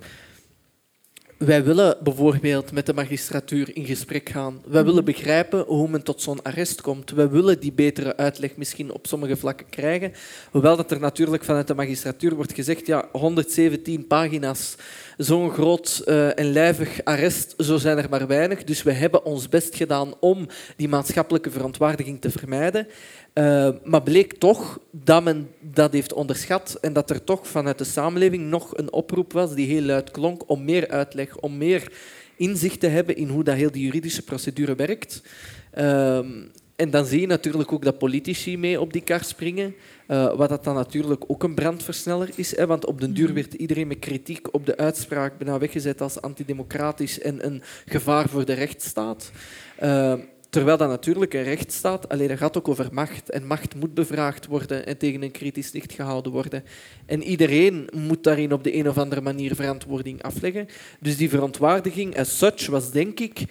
wij willen bijvoorbeeld met de magistratuur in gesprek gaan. Wij willen mhm. begrijpen hoe men tot zo'n arrest komt. Wij willen die betere uitleg misschien op sommige vlakken krijgen. Hoewel dat er natuurlijk vanuit de magistratuur wordt gezegd, ja, 117 pagina's, zo'n groot uh, en lijvig arrest, zo zijn er maar weinig. Dus we hebben ons best gedaan om die maatschappelijke verontwaardiging te vermijden. Uh, maar bleek toch dat men dat heeft onderschat en dat er toch vanuit de samenleving nog een oproep was die heel luid klonk om meer uitleg, om meer inzicht te hebben in hoe dat heel juridische procedure werkt. Uh, en dan zie je natuurlijk ook dat politici mee op die kar springen, uh, wat dat dan natuurlijk ook een brandversneller is. Hè, want op den duur werd iedereen met kritiek op de uitspraak bijna weggezet als antidemocratisch en een gevaar voor de rechtsstaat. Uh, Terwijl dat natuurlijk een rechtsstaat, alleen dat gaat ook over macht. En macht moet bevraagd worden en tegen een kritisch licht gehouden worden. En iedereen moet daarin op de een of andere manier verantwoording afleggen. Dus die verontwaardiging as such was denk ik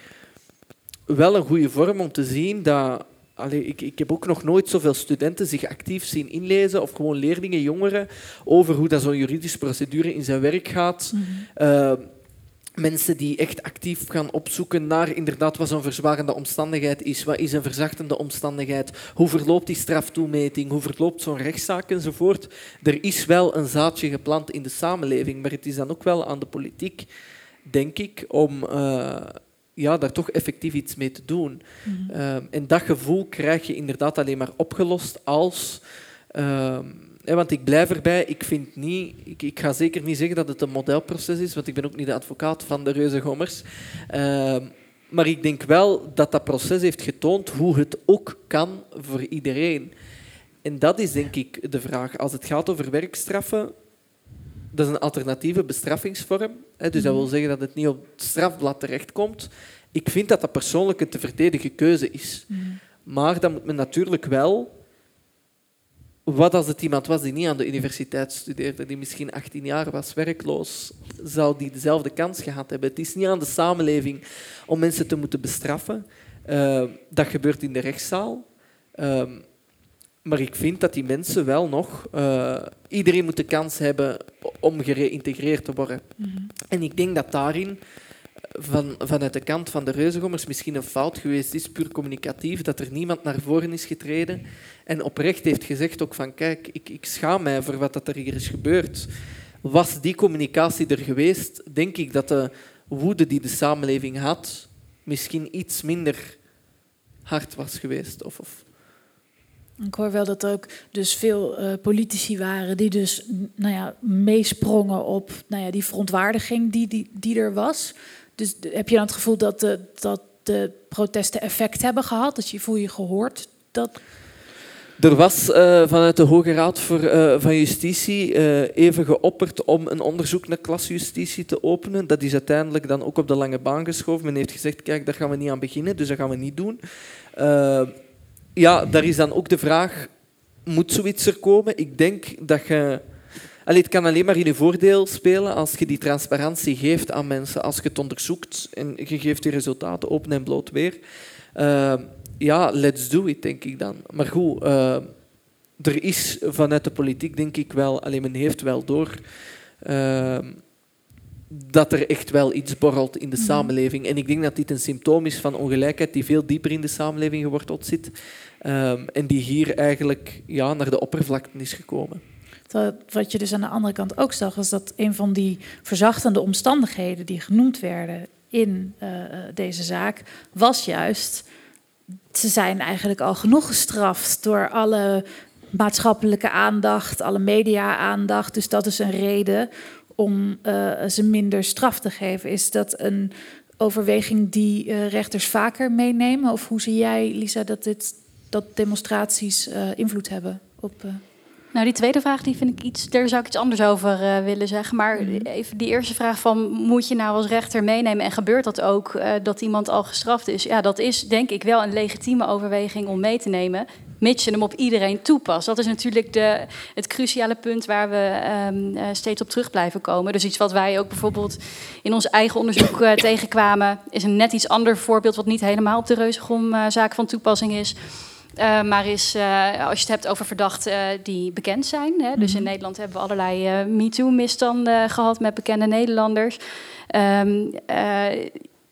wel een goede vorm om te zien dat Allee, ik, ik, heb ook nog nooit zoveel studenten zich actief zien inlezen, of gewoon leerlingen, jongeren, over hoe dat zo'n juridische procedure in zijn werk gaat. Mm mensen die echt actief gaan opzoeken naar inderdaad wat zo'n verzwarende omstandigheid is, wat is een verzachtende omstandigheid, hoe verloopt die straftoemeting, hoe verloopt zo'n rechtszaak enzovoort. Er is wel een zaadje geplant in de samenleving, maar het is dan ook wel aan de politiek, denk ik, om uh, ja, daar toch effectief iets mee te doen. Mm en dat gevoel krijg je inderdaad alleen maar opgelost als Ehm, want ik blijf erbij, ik vind niet, ik, ik, ga zeker niet zeggen dat het een modelproces is, want ik ben ook niet de advocaat van de reuzengommers. Ehm, maar ik denk wel dat dat proces heeft getoond hoe het ook kan voor iedereen. En dat is denk ik de vraag. Als het gaat over werkstraffen, dat is een alternatieve bestraffingsvorm. Dus dat wil mhm. zeggen dat het niet op het strafblad terechtkomt. Ik vind dat dat persoonlijk een te verdedigen keuze is. Mhm. Maar dan moet men natuurlijk wel... Wat als het iemand was die niet aan de universiteit studeerde, die misschien 18 jaar was, werkloos, zou die dezelfde kans gehad hebben? Het is niet aan de samenleving om mensen te moeten bestraffen. Uh, dat gebeurt in de rechtszaal. Uh, maar ik vind dat die mensen wel nog... Uh, iedereen moet de kans hebben om gereïntegreerd te worden. Mhm. En ik denk dat daarin van, vanuit de kant van de reuzengommers misschien een fout geweest is, puur communicatief, dat er niemand naar voren is getreden en oprecht heeft gezegd ook van kijk, ik, ik schaam mij voor wat dat er hier is gebeurd. Was die communicatie er geweest, denk ik dat de woede die de samenleving had misschien iets minder hard was geweest. Of, of ik hoor wel dat er ook dus veel uh, politici waren die dus nou ja, meesprongen op nou ja, die verontwaardiging die, die, die er was. Dus heb je dan het gevoel dat de, dat de protesten effect hebben gehad? Dat je voel je gehoord? Dat... Er was uh, vanuit de Hoge Raad voor, uh, van Justitie even geopperd om een onderzoek naar klasjustitie te openen. Dat is uiteindelijk dan ook op de lange baan geschoven. Men heeft gezegd, kijk, daar gaan we niet aan beginnen, dus dat gaan we niet doen ja, daar is dan ook de vraag, moet zoiets er komen? Ik denk dat je... Allee, het kan alleen maar in je voordeel spelen als je die transparantie geeft aan mensen, als je het onderzoekt en je geeft die resultaten open en bloot weer. Uh, ja, let's do it, denk ik dan. Maar goed, uh, er is vanuit de politiek, denk ik wel, alleen men heeft wel door... Uh, dat er echt wel iets borrelt in de mhm. samenleving. En ik denk dat dit een symptoom is van ongelijkheid die veel dieper in de samenleving geworteld zit um, en die hier eigenlijk ja, naar de oppervlakte is gekomen. Wat je dus aan de andere kant ook zag, is dat een van die verzachtende omstandigheden die genoemd werden in uh, deze zaak, was juist, ze zijn eigenlijk al genoeg gestraft door alle maatschappelijke aandacht, alle media-aandacht. Dus dat is een reden om uh, ze minder straf te geven. Is dat een overweging die uh, rechters vaker meenemen? Of hoe zie jij, Lisa, dat, dit, dat demonstraties uh, invloed hebben op. Nou, die tweede vraag die vind ik iets, daar zou ik iets anders over uh, willen zeggen. Maar mhm. even die eerste vraag van moet je nou als rechter meenemen en gebeurt dat ook uh, dat iemand al gestraft is? Ja, dat is denk ik wel een legitieme overweging om mee te nemen mits je hem op iedereen toepast. Dat is natuurlijk de, het cruciale punt waar we um, uh, steeds op terug blijven komen. Dus iets wat wij ook bijvoorbeeld in ons eigen onderzoek uh, tegenkwamen, is een net iets ander voorbeeld, wat niet helemaal op de Reuzegom-zaak uh, van toepassing is. Uh, maar is, uh, als je het hebt over verdachten uh, die bekend zijn. Hè, dus in mhm. Nederland hebben we allerlei MeToo-misstanden gehad met bekende Nederlanders. Um,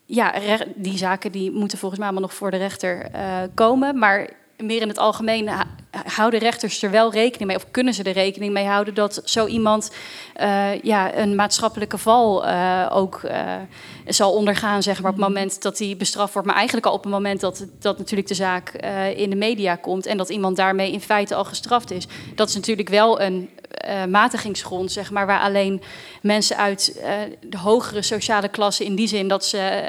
ja, die zaken die moeten volgens mij allemaal nog voor de rechter komen. Maar meer in het algemeen houden rechters er wel rekening mee, of kunnen ze er rekening mee houden dat zo iemand uh, ja, een maatschappelijke val uh, ook uh, zal ondergaan, zeg maar, op het mhm. moment dat hij bestraft wordt. Maar eigenlijk al op het moment dat, dat natuurlijk de zaak in de media komt en dat iemand daarmee in feite al gestraft is. Dat is natuurlijk wel een matigingsgrond, zeg maar, waar alleen mensen uit de hogere sociale klasse, in die zin dat ze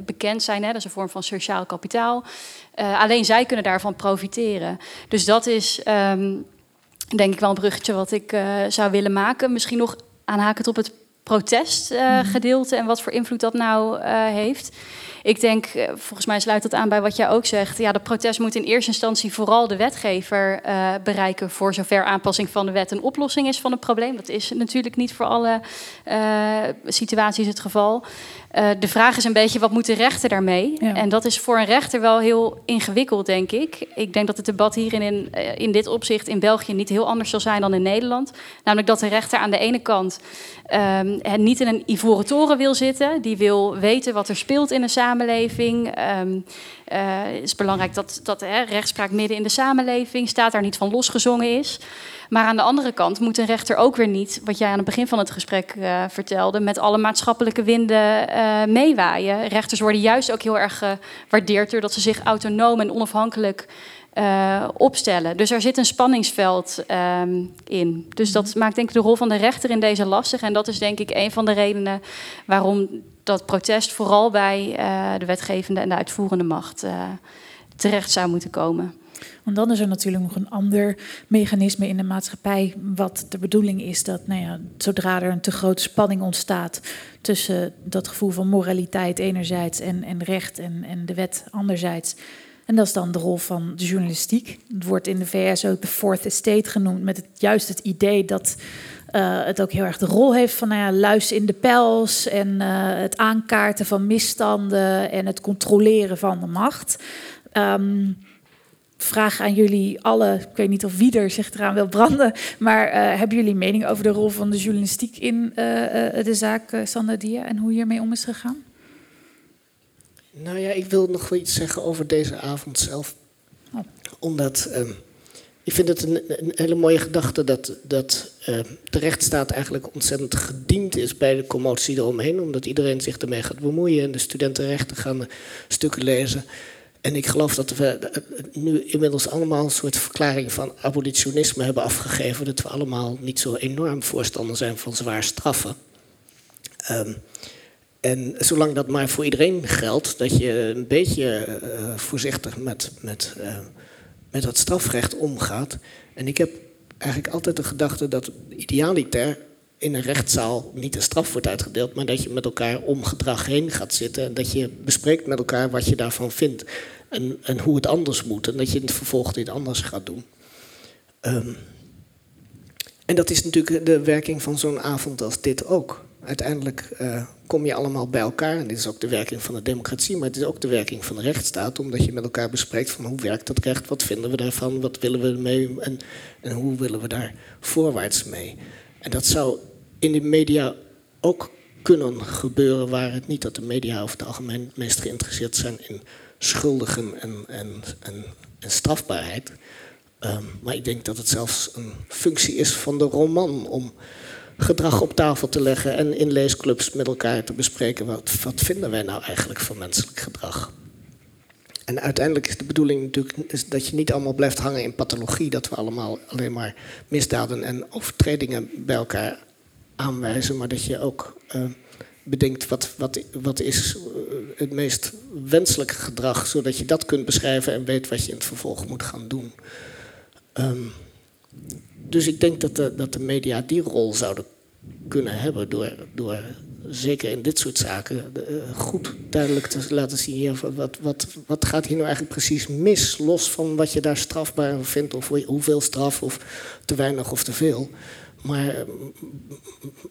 bekend zijn, hè, dat is een vorm van sociaal kapitaal. Alleen zij kunnen daarvan profiteren. Dus dat is um, denk ik wel een bruggetje wat ik zou willen maken. Misschien nog aanhakend op het protestgedeelte en wat voor invloed dat nou heeft. Ik denk, volgens mij sluit dat aan bij wat jij ook zegt. Ja, de protest moet in eerste instantie vooral de wetgever uh, bereiken. voor zover aanpassing van de wet een oplossing is van het probleem. Dat is natuurlijk niet voor alle uh, situaties het geval. Uh, de vraag is een beetje, wat moet de rechter daarmee? Ja. En dat is voor een rechter wel heel ingewikkeld, denk ik. Ik denk dat het debat hier in, in dit opzicht in België niet heel anders zal zijn dan in Nederland. Namelijk dat de rechter aan de ene kant um, niet in een ivoren toren wil zitten. Die wil weten wat er speelt in een samenleving. Um, uh, het is belangrijk dat, dat hè, rechtspraak midden in de samenleving staat, daar niet van losgezongen is. Maar aan de andere kant moet een rechter ook weer niet, wat jij aan het begin van het gesprek uh, vertelde, met alle maatschappelijke winden uh, meewaaien. Rechters worden juist ook heel erg gewaardeerd doordat ze zich autonoom en onafhankelijk uh, opstellen. Dus er zit een spanningsveld um, in. Dus dat maakt denk ik de rol van de rechter in deze lastig. En dat is denk ik een van de redenen waarom dat protest vooral bij uh, de wetgevende en de uitvoerende macht uh, terecht zou moeten komen. Want dan is er natuurlijk nog een ander mechanisme in de maatschappij. Wat de bedoeling is dat nou ja, zodra er een te grote spanning ontstaat tussen dat gevoel van moraliteit enerzijds en, en recht en, en de wet anderzijds. En dat is dan de rol van de journalistiek. Het wordt in de VS ook de Fourth Estate genoemd, met het, juist het idee dat uh, het ook heel erg de rol heeft van nou ja, in de pels en uh, het aankaarten van misstanden en het controleren van de macht. Um, vraag aan jullie alle, ik weet niet of wie er zich eraan wil branden, maar uh, hebben jullie mening over de rol van de journalistiek in de zaak uh, Dia en hoe hiermee om is gegaan? Nou ja, ik wil nog wel iets zeggen over deze avond zelf. Oh. Omdat um, ik vind het een, een, hele mooie gedachte dat, dat uh, de rechtsstaat eigenlijk ontzettend gediend is bij de commotie eromheen. Omdat iedereen zich ermee gaat bemoeien en de studentenrechten gaan stukken lezen. En ik geloof dat we eh, nu inmiddels allemaal een soort verklaring van abolitionisme hebben afgegeven. Dat we allemaal niet zo enorm voorstander zijn van zwaar straffen. Um, en zolang dat maar voor iedereen geldt, dat je een beetje uh, voorzichtig met, met, uh, met dat strafrecht omgaat. En ik heb eigenlijk altijd de gedachte dat idealiter in een rechtszaal niet een straf wordt uitgedeeld, maar dat je met elkaar om gedrag heen gaat zitten en dat je bespreekt met elkaar wat je daarvan vindt en, en hoe het anders moet en dat je in het vervolg dit anders gaat doen. Um, en dat is natuurlijk de werking van zo'n avond als dit ook. Uiteindelijk uh, kom je allemaal bij elkaar. En dit is ook de werking van de democratie, maar het is ook de werking van de rechtsstaat. Omdat je met elkaar bespreekt van hoe werkt dat recht, wat vinden we daarvan, wat willen we ermee en, en hoe willen we daar voorwaarts mee. En dat zou in de media ook kunnen gebeuren, waar het niet dat de media over het algemeen het meest geïnteresseerd zijn in schuldigen en, en, en, en strafbaarheid. Um, maar ik denk dat het zelfs een functie is van de roman om gedrag op tafel te leggen en in leesclubs met elkaar te bespreken wat, wat vinden wij nou eigenlijk van menselijk gedrag. En uiteindelijk is de bedoeling natuurlijk is dat je niet allemaal blijft hangen in pathologie, dat we allemaal alleen maar misdaden en overtredingen bij elkaar aanwijzen, maar dat je ook uh, bedenkt wat, wat, wat is eh, het meest wenselijke gedrag, zodat je dat kunt beschrijven en weet wat je in het vervolg moet gaan doen. Um, dus ik denk dat de, dat de media die rol zouden kunnen hebben door, door zeker in dit soort zaken uh, goed duidelijk te laten zien wat, wat, wat gaat hier nou eigenlijk precies mis, los van wat je daar strafbaar vindt of hoeveel straf of te weinig of te veel. Maar uh,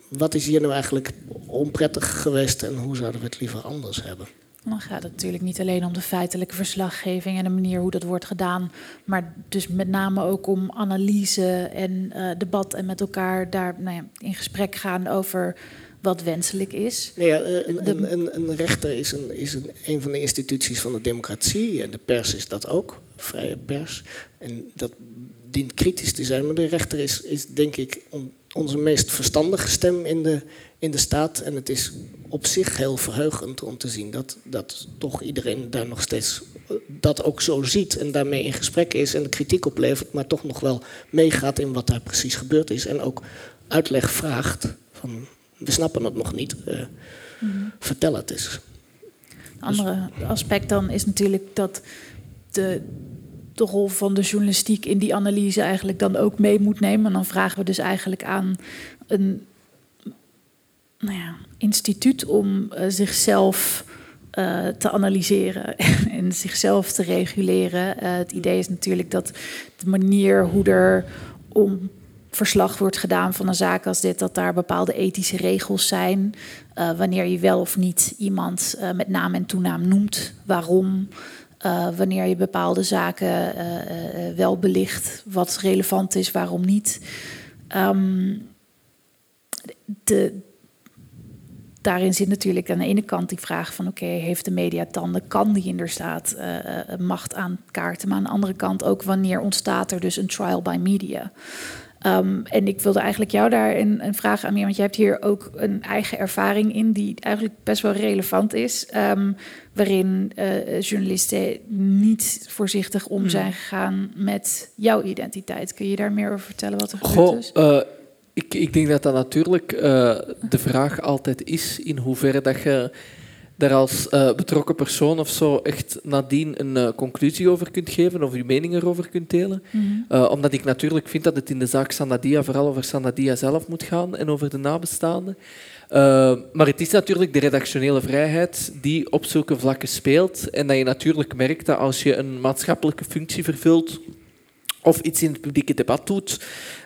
wat is hier nou eigenlijk onprettig geweest en hoe zouden we het liever anders hebben? Dan gaat het natuurlijk niet alleen om de feitelijke verslaggeving en de manier hoe dat wordt gedaan, maar dus met name ook om analyse en uh, debat en met elkaar daar nou ja, in gesprek gaan over wat wenselijk is. Nee, ja, eh, een, een, een, een, rechter is, een, is een, een van de instituties van de democratie en de pers is dat ook, vrije pers. En dat dient kritisch te zijn, maar de rechter is, is denk ik onze meest verstandige stem in de, in de staat. En het is op zich heel verheugend om te zien dat, dat toch iedereen daar nog steeds eh, dat ook zo ziet en daarmee in gesprek is en de kritiek oplevert, maar toch nog wel meegaat in wat daar precies gebeurd is en ook uitleg vraagt van we snappen het nog niet, uh, mm. vertel het eens. Een andere aspect dan is natuurlijk dat de, de rol van de journalistiek in die analyse eigenlijk dan ook mee moet nemen. En dan vragen we dus eigenlijk aan een nou ja, instituut om uh, zichzelf uh, te analyseren en zichzelf te reguleren. Uh, het idee is natuurlijk dat de manier hoe er om verslag wordt gedaan van een zaak als dit, dat daar bepaalde ethische regels zijn. Wanneer je wel of niet iemand met naam en toenaam noemt, waarom. Wanneer je bepaalde zaken wel belicht, wat relevant is, waarom niet. Um, de, daarin zit natuurlijk aan de ene kant die vraag van oké, heeft de media tanden, kan die inderdaad macht aankaarten, maar aan de andere kant ook wanneer ontstaat er dus een trial by media. Ehm, en ik wilde eigenlijk jou daar een, een vraag aan meer, want je hebt hier ook een eigen ervaring in die eigenlijk best wel relevant is, um, waarin uh, journalisten niet voorzichtig om hmm. zijn gegaan met jouw identiteit. Kun je daar meer over vertellen wat er gebeurd is? Uh, ik, ik, denk dat dat natuurlijk uh, de vraag altijd is in hoeverre dat je daar als uh, betrokken persoon of zo echt nadien een uh, conclusie over kunt geven of je mening erover kunt delen. Mm -hmm. uh, omdat ik natuurlijk vind dat het in de zaak Sanadia vooral over Sanadia zelf moet gaan en over de nabestaanden. maar het is natuurlijk de redactionele vrijheid die op zulke vlakken speelt en dat je natuurlijk merkt dat als je een maatschappelijke functie vervult of iets in het publieke debat doet,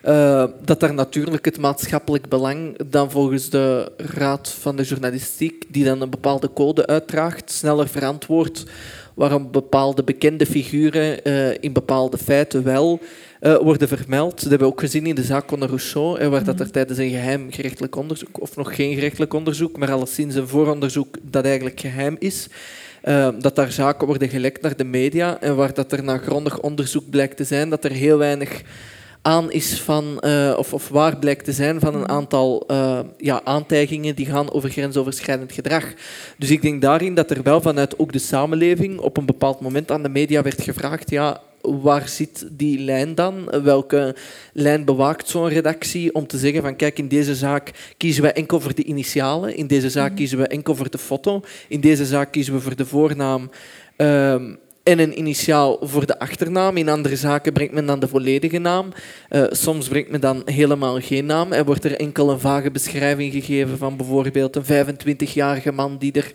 uh, dat daar natuurlijk het maatschappelijk belang dan volgens de Raad van de Journalistiek, die dan een bepaalde code uitdraagt, sneller verantwoord waarom bepaalde bekende figuren uh, in bepaalde feiten wel uh, worden vermeld. Dat hebben we ook gezien in de zaak Conor Rousseau, waar dat er mhm. tijdens een geheim gerechtelijk onderzoek, of nog geen gerechtelijk onderzoek, maar alleszins een vooronderzoek dat eigenlijk geheim is, uh, dat daar zaken worden gelekt naar de media en waar dat er na grondig onderzoek blijkt te zijn dat er heel weinig aan is van, uh, of, of waar blijkt te zijn van een aantal uh, ja, aantijgingen die gaan over grensoverschrijdend gedrag. Dus ik denk daarin dat er wel vanuit ook de samenleving op een bepaald moment aan de media werd gevraagd, ja, waar zit die lijn dan? Welke lijn bewaakt zo'n redactie om te zeggen van kijk, in deze zaak kiezen we enkel voor de initialen, in deze zaak mhm. kiezen we enkel voor de foto, in deze zaak kiezen we voor de voornaam um, en een initiaal voor de achternaam. In andere zaken brengt men dan de volledige naam. Uh, soms brengt men dan helemaal geen naam en wordt er enkel een vage beschrijving gegeven van bijvoorbeeld een 25-jarige man die er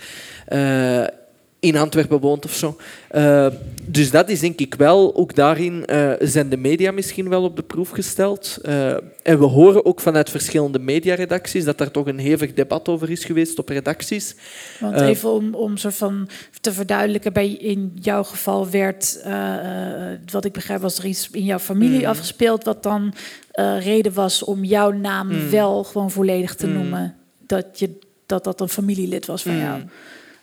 uh, in Antwerpen woont of zo. Uh, dus dat is denk ik wel, ook daarin uh, zijn de media misschien wel op de proef gesteld. Uh, en we horen ook vanuit verschillende mediaredacties dat daar toch een hevig debat over is geweest op redacties. Want even om, om soort van te verduidelijken, bij in jouw geval werd, wat ik begrijp, was er iets in jouw familie mm. afgespeeld, wat dan reden was om jouw naam mm. wel gewoon volledig te mm. noemen. Dat, je, dat dat een familielid was van jou.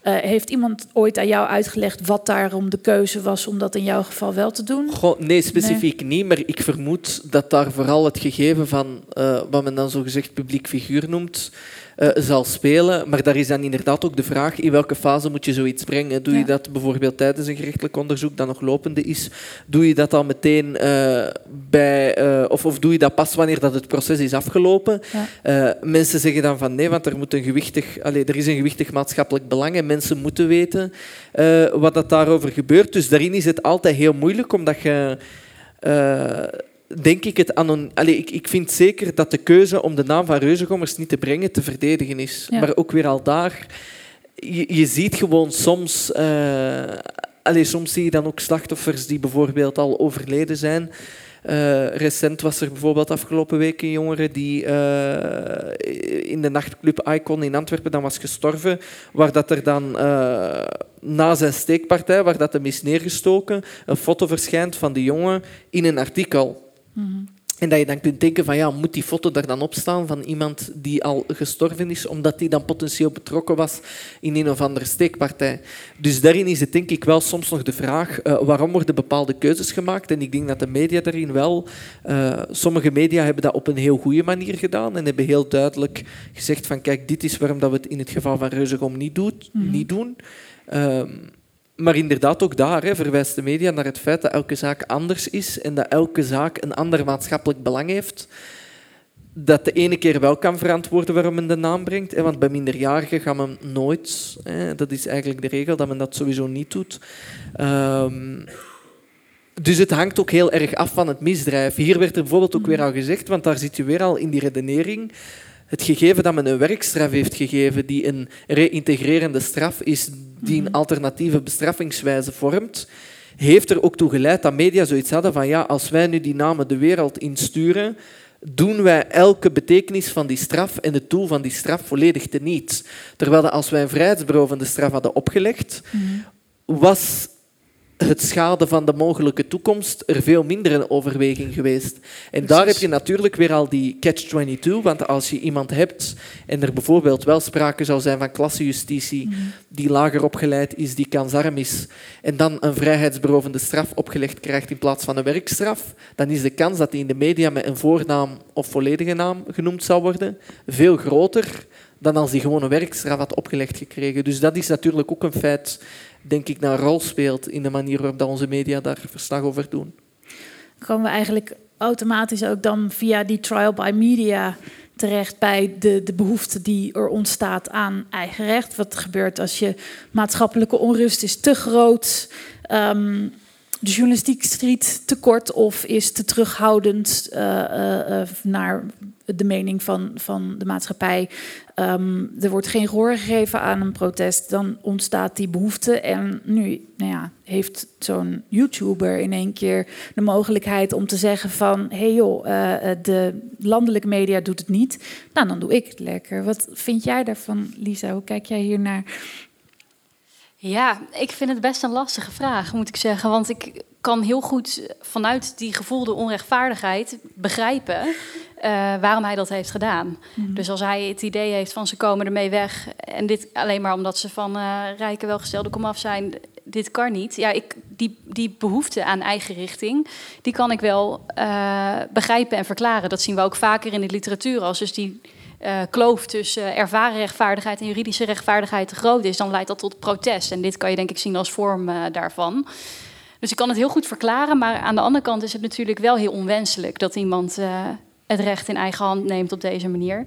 Uh, heeft iemand ooit aan jou uitgelegd wat daarom de keuze was om dat in jouw geval wel te doen? Goh, nee, specifiek niet, maar ik vermoed dat daar vooral het gegeven van uh, wat men dan zogezegd publiek figuur noemt, uh, zal spelen. Maar daar is dan inderdaad ook de vraag in welke fase moet je zoiets brengen. Doe je dat bijvoorbeeld tijdens een gerechtelijk onderzoek dat nog lopende is? Doe je dat dan meteen uh, bij, uh, of, of doe je dat pas wanneer dat het proces is afgelopen? Ja. mensen zeggen dan van nee, want er, moet een gewichtig, allez, er is een gewichtig maatschappelijk belang en mensen moeten weten wat dat daarover gebeurt. Dus daarin is het altijd heel moeilijk omdat je denk ik het anon... Allee, ik, ik vind zeker dat de keuze om de naam van Reuzengommers niet te brengen te verdedigen is. Maar ook weer al daar... Je, je ziet gewoon soms... Uh, allee, soms zie je dan ook slachtoffers die bijvoorbeeld al overleden zijn. Uh, recent was er bijvoorbeeld afgelopen week een jongere die uh, in de nachtclub Icon in Antwerpen dan was gestorven, waar dat er dan uh, na zijn steekpartij, waar dat hem is neergestoken, een foto verschijnt van de jongen in een artikel. En dat je dan kunt denken van ja, moet die foto daar dan op staan van iemand die al gestorven is, omdat die dan potentieel betrokken was in een of andere steekpartij. Dus daarin is het denk ik wel soms nog de vraag uh, waarom worden bepaalde keuzes gemaakt. En ik denk dat de media daarin wel, uh, sommige media hebben dat op een heel goede manier gedaan en hebben heel duidelijk gezegd van kijk, dit is waarom dat we het in het geval van Reuzegom niet, doet, mm -hmm. niet doen. Um, maar inderdaad, ook daar hè, verwijst de media naar het feit dat elke zaak anders is en dat elke zaak een ander maatschappelijk belang heeft. Dat de ene keer wel kan verantwoorden waarom men de naam brengt. Hè, want bij minderjarigen gaan men nooit, hè, dat is eigenlijk de regel, dat men dat sowieso niet doet. Um, dus het hangt ook heel erg af van het misdrijf. Hier werd er bijvoorbeeld ook weer al gezegd, want daar zit je weer al in die redenering. Het gegeven dat men een werkstraf heeft gegeven die een reïntegrerende straf is, die een mhm. alternatieve bestraffingswijze vormt, heeft er ook toe geleid dat media zoiets hadden van ja, als wij nu die namen de wereld insturen, doen wij elke betekenis van die straf en het doel van die straf volledig teniet. Terwijl als wij een vrijheidsberovende straf hadden opgelegd, mhm. was het schade van de mogelijke toekomst er veel minder een overweging geweest. En daar heb je natuurlijk weer al die catch-22, want als je iemand hebt en er bijvoorbeeld wel sprake zou zijn van klassejustitie Mhm. die lager opgeleid is, die kansarm is, en dan een vrijheidsberovende straf opgelegd krijgt in plaats van een werkstraf, dan is de kans dat hij in de media met een voornaam of volledige naam genoemd zou worden veel groter dan als hij gewoon een werkstraf had opgelegd gekregen. Dus dat is natuurlijk ook een feit, denk ik, een rol speelt in de manier waarop dat onze media daar verslag over doen. komen we eigenlijk automatisch ook dan via die trial by media terecht bij de, de behoefte die er ontstaat aan eigen recht. Wat gebeurt als je maatschappelijke onrust is te groot, ehm, de journalistiek striet te kort of is te terughoudend eh, eh, eh, naar de mening van, van de maatschappij. Ehm, er wordt geen gehoor gegeven aan een protest, dan ontstaat die behoefte. En nu nou ja, heeft zo'n YouTuber in één keer de mogelijkheid om te zeggen van... hé hey joh, de landelijke media doet het niet. Nou, dan doe ik het lekker. Wat vind jij daarvan, Lisa? Hoe kijk jij hier naar? Ja, ik vind het best een lastige vraag, moet ik zeggen. Want ik kan heel goed vanuit die gevoelde onrechtvaardigheid begrijpen eh, waarom hij dat heeft gedaan. Dus als hij het idee heeft van ze komen ermee weg en dit alleen maar omdat ze van eh, rijke welgestelde komaf zijn, dit kan niet. Ja, ik, die, die behoefte aan eigen richting, die kan ik wel eh, begrijpen en verklaren. Dat zien we ook vaker in de literatuur als dus die eh, kloof tussen ervaren rechtvaardigheid en juridische rechtvaardigheid te groot is, dan leidt dat tot protest. En dit kan je denk ik zien als vorm eh, daarvan. Dus ik kan het heel goed verklaren, maar aan de andere kant is het natuurlijk wel heel onwenselijk dat iemand eh, het recht in eigen hand neemt op deze manier.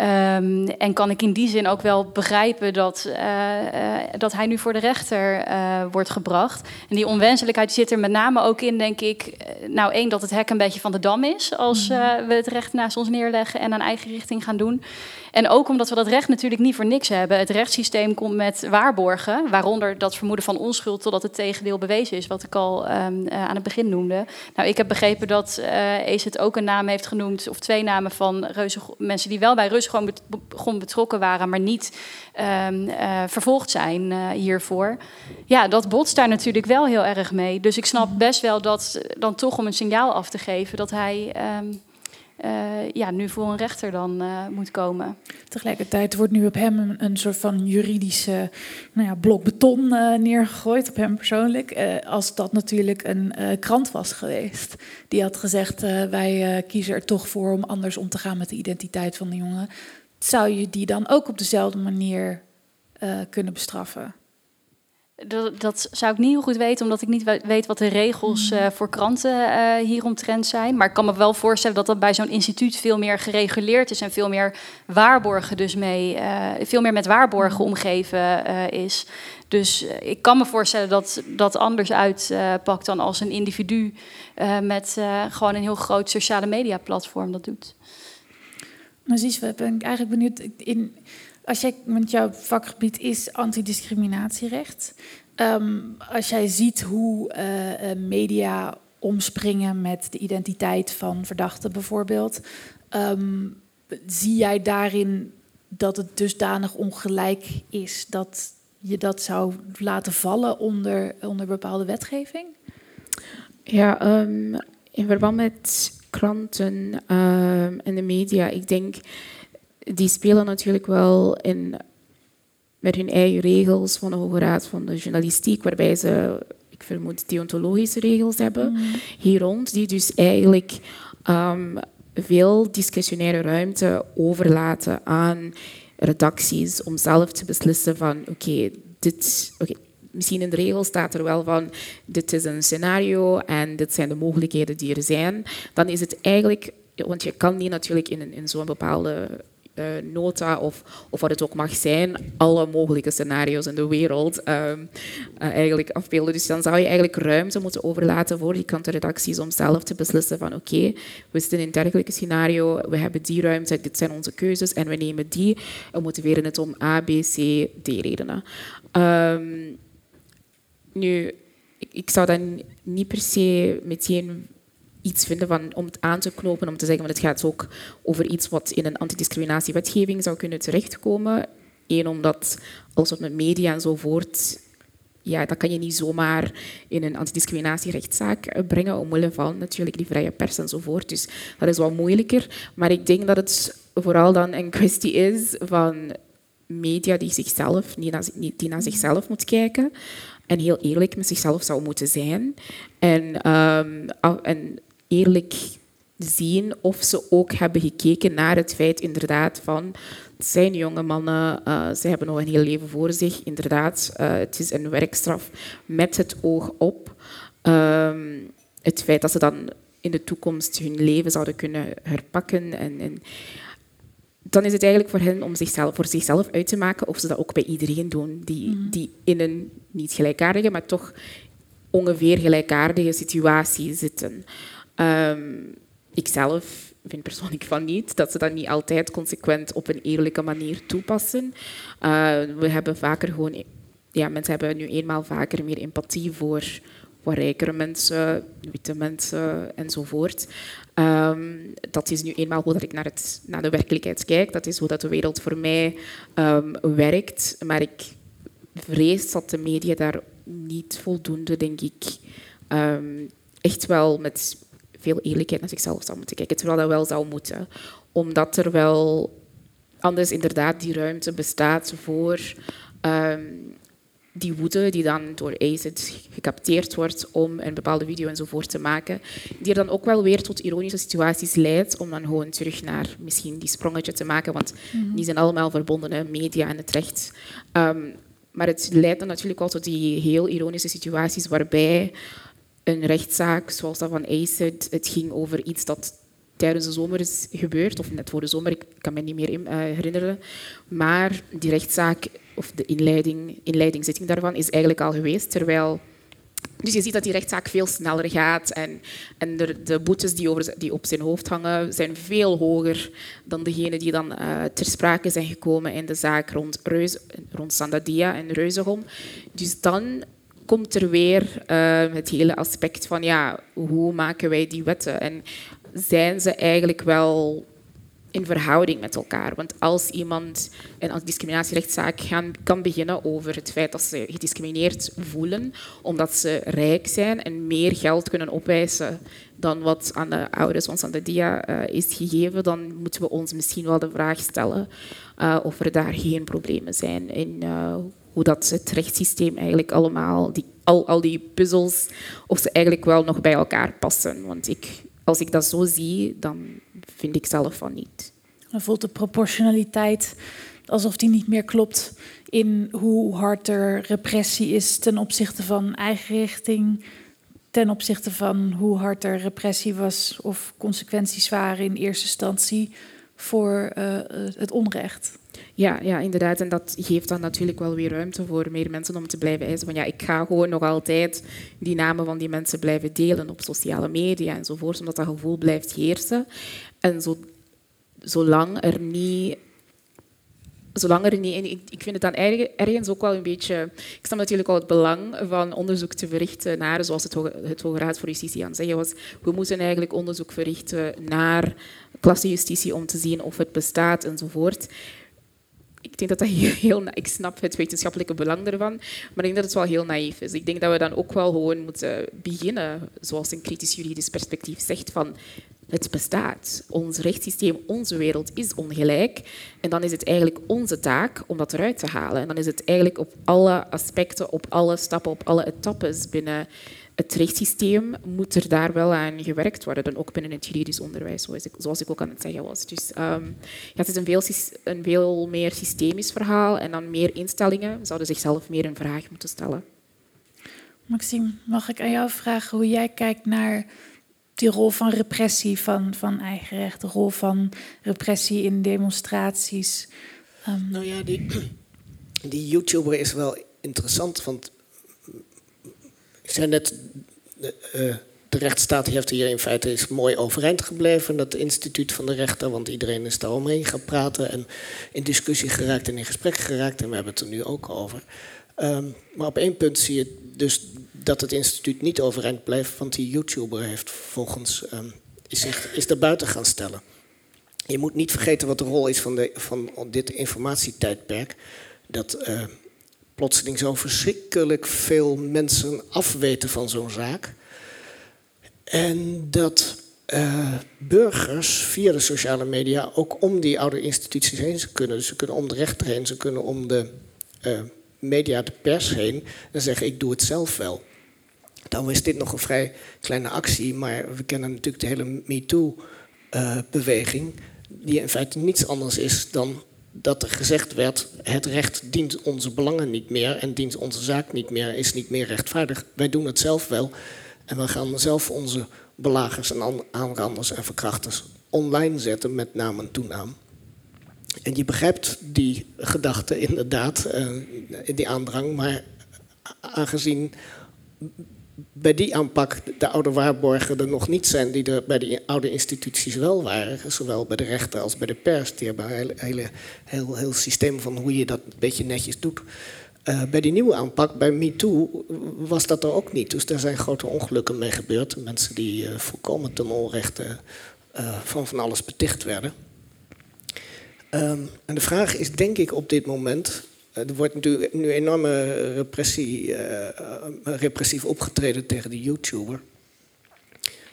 Ehm, en kan ik in die zin ook wel begrijpen dat, eh, eh, dat hij nu voor de rechter eh, wordt gebracht. En die onwenselijkheid zit er met name ook in, denk ik. nou, één, dat het hek een beetje van de dam is als eh, we het recht naast ons neerleggen en aan eigen richting gaan doen. En ook omdat we dat recht natuurlijk niet voor niks hebben. Het rechtssysteem komt met waarborgen, waaronder dat vermoeden van onschuld totdat het tegendeel bewezen is, wat ik al ehm, eh, aan het begin noemde. Nou, ik heb begrepen dat Ace het ook een naam heeft genoemd, of twee namen van reuze, mensen die wel bij gewoon, bet- betrokken waren, maar niet eh, vervolgd zijn hiervoor. Ja, dat botst daar natuurlijk wel heel erg mee. Dus ik snap best wel dat dan toch om een signaal af te geven dat hij ehm, eh, ja, nu voor een rechter dan eh, moet komen. Tegelijkertijd wordt nu op hem een, soort van juridische nou ja, blok beton eh, neergegooid, op hem persoonlijk. Als dat natuurlijk een krant was geweest. Die had gezegd, wij kiezen er toch voor om anders om te gaan met de identiteit van de jongen. Zou je die dan ook op dezelfde manier kunnen bestraffen? Dat, dat zou ik niet heel goed weten, omdat ik niet we- weet wat de regels eh, voor kranten eh, hieromtrent zijn. Maar ik kan me wel voorstellen dat dat bij zo'n instituut veel meer gereguleerd is en veel meer waarborgen dus mee, eh, veel meer met waarborgen omgeven eh, is. Dus ik kan me voorstellen dat dat anders uitpakt dan als een individu met gewoon een heel groot sociale media platform dat doet. Precies, we ben ik eigenlijk benieuwd. In, als jij, want jouw vakgebied is antidiscriminatierecht. Ehm, als jij ziet hoe eh, eh, media omspringen met de identiteit van verdachten bijvoorbeeld, ehm, zie jij daarin dat het dusdanig ongelijk is dat je dat zou laten vallen onder, onder bepaalde wetgeving? Ja, ehm, in verband met kranten en de media, ik denk, die spelen natuurlijk wel in, met hun eigen regels van de Hoge Raad van de Journalistiek, waarbij ze, ik vermoed, deontologische regels hebben hier rond, die dus eigenlijk ehm, veel discretionaire ruimte overlaten aan redacties om zelf te beslissen van oké, dit... oké, misschien in de regel staat er wel van dit is een scenario en dit zijn de mogelijkheden die er zijn. Dan is het eigenlijk, want je kan niet natuurlijk in, in zo'n bepaalde nota of, of wat het ook mag zijn, alle mogelijke scenario's in de wereld ehm, eh, eigenlijk afbeelden. Dus dan zou je eigenlijk ruimte moeten overlaten voor die krantenredacties om zelf te beslissen van oké, we zitten in een dergelijke scenario, we hebben die ruimte, dit zijn onze keuzes en we nemen die en motiveren het om A, B, C, D redenen. Ehm, nu, ik, ik zou dan niet per se meteen iets vinden om het aan te knopen, om te zeggen dat het gaat ook over iets wat in een antidiscriminatiewetgeving zou kunnen terechtkomen. Eén, omdat alles wat met media enzovoort ja, dat kan je niet zomaar in een antidiscriminatierechtszaak eh, brengen, omwille van natuurlijk die vrije pers enzovoort. Dus dat is wel moeilijker. Maar ik denk dat het vooral dan een kwestie is van media die, zichzelf, die, naar, zichzelf moet kijken en heel eerlijk met zichzelf zou moeten zijn. En, um, en eerlijk zien of ze ook hebben gekeken naar het feit inderdaad van het zijn jonge mannen, uh, ze hebben nog een heel leven voor zich. Inderdaad, uh, het is een werkstraf met het oog op um, het feit dat ze dan in de toekomst hun leven zouden kunnen herpakken. En, en, dan is het eigenlijk voor hen om zichzelf, voor zichzelf uit te maken of ze dat ook bij iedereen doen die, mm. die in een niet gelijkaardige, maar toch ongeveer gelijkaardige situatie zitten. Um, ikzelf vind persoonlijk van niet, dat ze dat niet altijd consequent op een eerlijke manier toepassen. Uh, we hebben vaker gewoon, ja, mensen hebben nu eenmaal vaker meer empathie voor, rijkere mensen, witte mensen enzovoort. Um, dat is nu eenmaal hoe dat ik naar, het, naar de werkelijkheid kijk. Dat is hoe dat de wereld voor mij werkt. Maar ik vrees dat de media daar niet voldoende, denk ik, echt wel met veel eerlijkheid naar zichzelf zou moeten kijken. Terwijl dat wel zou moeten. Omdat er wel anders inderdaad die ruimte bestaat voor um, die woede die dan door ACID gecapteerd wordt om een bepaalde video enzovoort te maken, die er dan ook wel weer tot ironische situaties leidt om dan gewoon terug naar misschien die sprongetje te maken, want mm die zijn allemaal verbonden, media en het recht. Um, maar het leidt dan natuurlijk wel tot die heel ironische situaties waarbij een rechtszaak zoals dat van ACID. Het ging over iets dat tijdens de zomer is gebeurd, of net voor de zomer, ik kan me niet meer uh, herinneren. Maar die rechtszaak, of de inleiding, inleidingszitting daarvan, is eigenlijk al geweest. Terwijl dus je ziet dat die rechtszaak veel sneller gaat en, en de, de boetes die, over, die, op zijn hoofd hangen zijn veel hoger dan degene die dan uh, ter sprake zijn gekomen in de zaak rond, Reus, rond Sandadia en Reuzenholm. Dus dan komt er weer uh, het hele aspect van ja, hoe maken wij die wetten? En zijn ze eigenlijk wel in verhouding met elkaar? Want als iemand een discriminatierechtszaak gaan, kan beginnen over het feit dat ze gediscrimineerd voelen omdat ze rijk zijn en meer geld kunnen opwijzen dan wat aan de ouders van Sandadia uh, is gegeven, dan moeten we ons misschien wel de vraag stellen uh, of er daar geen problemen zijn in hoe dat het rechtssysteem eigenlijk allemaal, die, al, al die puzzels, of ze eigenlijk wel nog bij elkaar passen. Want ik, als ik dat zo zie, dan vind ik zelf van niet. Dan voelt de proportionaliteit alsof die niet meer klopt in hoe hard er repressie is ten opzichte van eigen richting, ten opzichte van hoe hard er repressie was of consequenties waren in eerste instantie voor uh, het onrecht. Ja, ja, inderdaad. En dat geeft dan natuurlijk wel weer ruimte voor meer mensen om te blijven eisen van ja, ik ga gewoon nog altijd die namen van die mensen blijven delen op sociale media enzovoort, omdat dat gevoel blijft heersen. En zo, zolang er niet zolang er niet... Ik, vind het dan ergens ook wel een beetje... Ik snap natuurlijk al het belang van onderzoek te verrichten naar, zoals het, Hoge, het Hoge Raad voor Justitie aan het zeggen was, we moeten eigenlijk onderzoek verrichten naar klassejustitie om te zien of het bestaat enzovoort ik denk dat dat heel, ik snap het wetenschappelijke belang ervan, maar ik denk dat het wel heel naïef is. Ik denk dat we dan ook wel gewoon moeten beginnen, zoals een kritisch juridisch perspectief zegt, van het bestaat. Ons rechtssysteem, onze wereld is ongelijk. En dan is het eigenlijk onze taak om dat eruit te halen. En dan is het eigenlijk op alle aspecten, op alle stappen, op alle etappes binnen het rechtssysteem moet er daar wel aan gewerkt worden, dan ook binnen het juridisch onderwijs, zoals ik, zoals ik ook aan het zeggen was. Dus um, ja, het is een veel, een veel meer systemisch verhaal en dan meer instellingen zouden zichzelf meer een vraag moeten stellen. Maxime, mag ik aan jou vragen hoe jij kijkt naar die rol van repressie van, van eigen recht, de rol van repressie in demonstraties? Um... Nou ja, die, die YouTuber is wel interessant, want zei net, de, uh, de rechtsstaat heeft hier in feite is mooi overeind gebleven, dat instituut van de rechter, want iedereen is daar omheen gaan praten en in discussie geraakt en in gesprek geraakt en we hebben het er nu ook over. Um, maar op één punt zie je dus dat het instituut niet overeind blijft, want die YouTuber heeft volgens um, is, zich, is er buiten gaan stellen. Je moet niet vergeten wat de rol is van, de, van dit informatietijdperk. Dat uh, plotseling zo verschrikkelijk veel mensen afweten van zo'n zaak. En dat uh, burgers via de sociale media ook om die oude instituties heen ze kunnen. ze kunnen om de rechter heen, ze kunnen om de uh, media, de pers heen en zeggen: Ik doe het zelf wel. Dan is dit nog een vrij kleine actie, maar we kennen natuurlijk de hele MeToo-beweging, uh, die in feite niets anders is dan dat er gezegd werd: het recht dient onze belangen niet meer en dient onze zaak niet meer, is niet meer rechtvaardig. Wij doen het zelf wel en we gaan zelf onze belagers en aanranders en verkrachters online zetten met naam en toenaam. En je begrijpt die gedachte inderdaad, uh, die aandrang, maar aangezien bij die aanpak de oude waarborgen er nog niet zijn die er bij de oude instituties wel waren, zowel bij de rechter als bij de pers, die hebben een hele, heel, heel systeem van hoe je dat een beetje netjes doet. Uh, bij die nieuwe aanpak, bij MeToo, was dat er ook niet. Dus daar zijn grote ongelukken mee gebeurd. Mensen die uh, volkomen ten onrechte uh, van van alles beticht werden. Um, en de vraag is, denk ik op dit moment. Er wordt natuurlijk nu enorme repressie, repressief opgetreden tegen de YouTuber.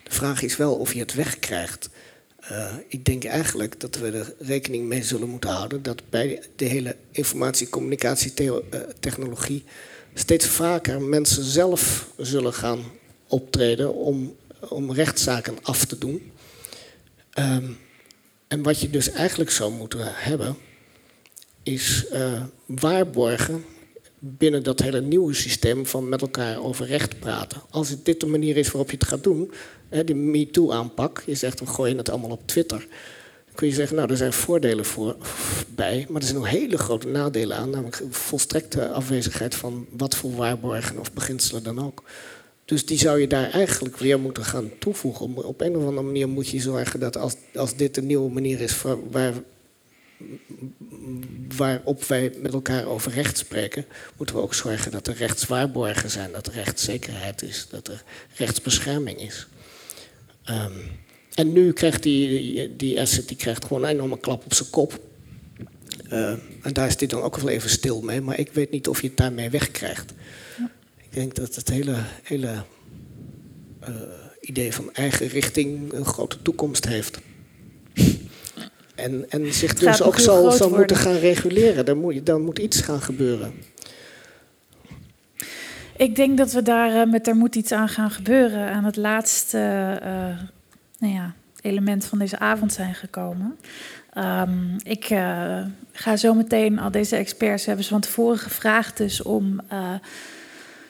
De vraag is wel of je het wegkrijgt. Ik denk eigenlijk dat we er rekening mee zullen moeten houden dat bij de hele informatie-communicatietechnologie steeds vaker mensen zelf zullen gaan optreden om, om rechtszaken af te doen. Um, en wat je dus eigenlijk zou moeten hebben, is uh, waarborgen binnen dat hele nieuwe systeem van met elkaar over recht praten. Als het dit de manier is waarop je het gaat doen, hè, die MeToo-aanpak, je zegt we gooien het allemaal op Twitter. Dan kun je zeggen, nou, er zijn voordelen voor, bij, maar er zijn ook hele grote nadelen aan, namelijk volstrekte afwezigheid van wat voor waarborgen of beginselen dan ook. Dus die zou je daar eigenlijk weer moeten gaan toevoegen. Op een of andere manier moet je zorgen dat als, als dit een nieuwe manier is waar waarop wij met elkaar over recht spreken, moeten we ook zorgen dat er rechtswaarborgen zijn, dat er rechtszekerheid is, dat er rechtsbescherming is. Um, en nu krijgt die, die asset die krijgt gewoon een enorme klap op zijn kop. Uh, en daar is dit dan ook wel even stil mee, maar ik weet niet of je het daarmee wegkrijgt. Ja. Ik denk dat het hele, hele uh, idee van eigen richting een grote toekomst heeft. En, en zich dus ook zal, zal moeten gaan reguleren. Dan moet, dan moet iets gaan gebeuren. Ik denk dat we daar uh, met er moet iets aan gaan gebeuren aan het laatste uh, nou ja, element van deze avond zijn gekomen. Um, ik uh, ga zo meteen al deze experts hebben ze van tevoren gevraagd dus om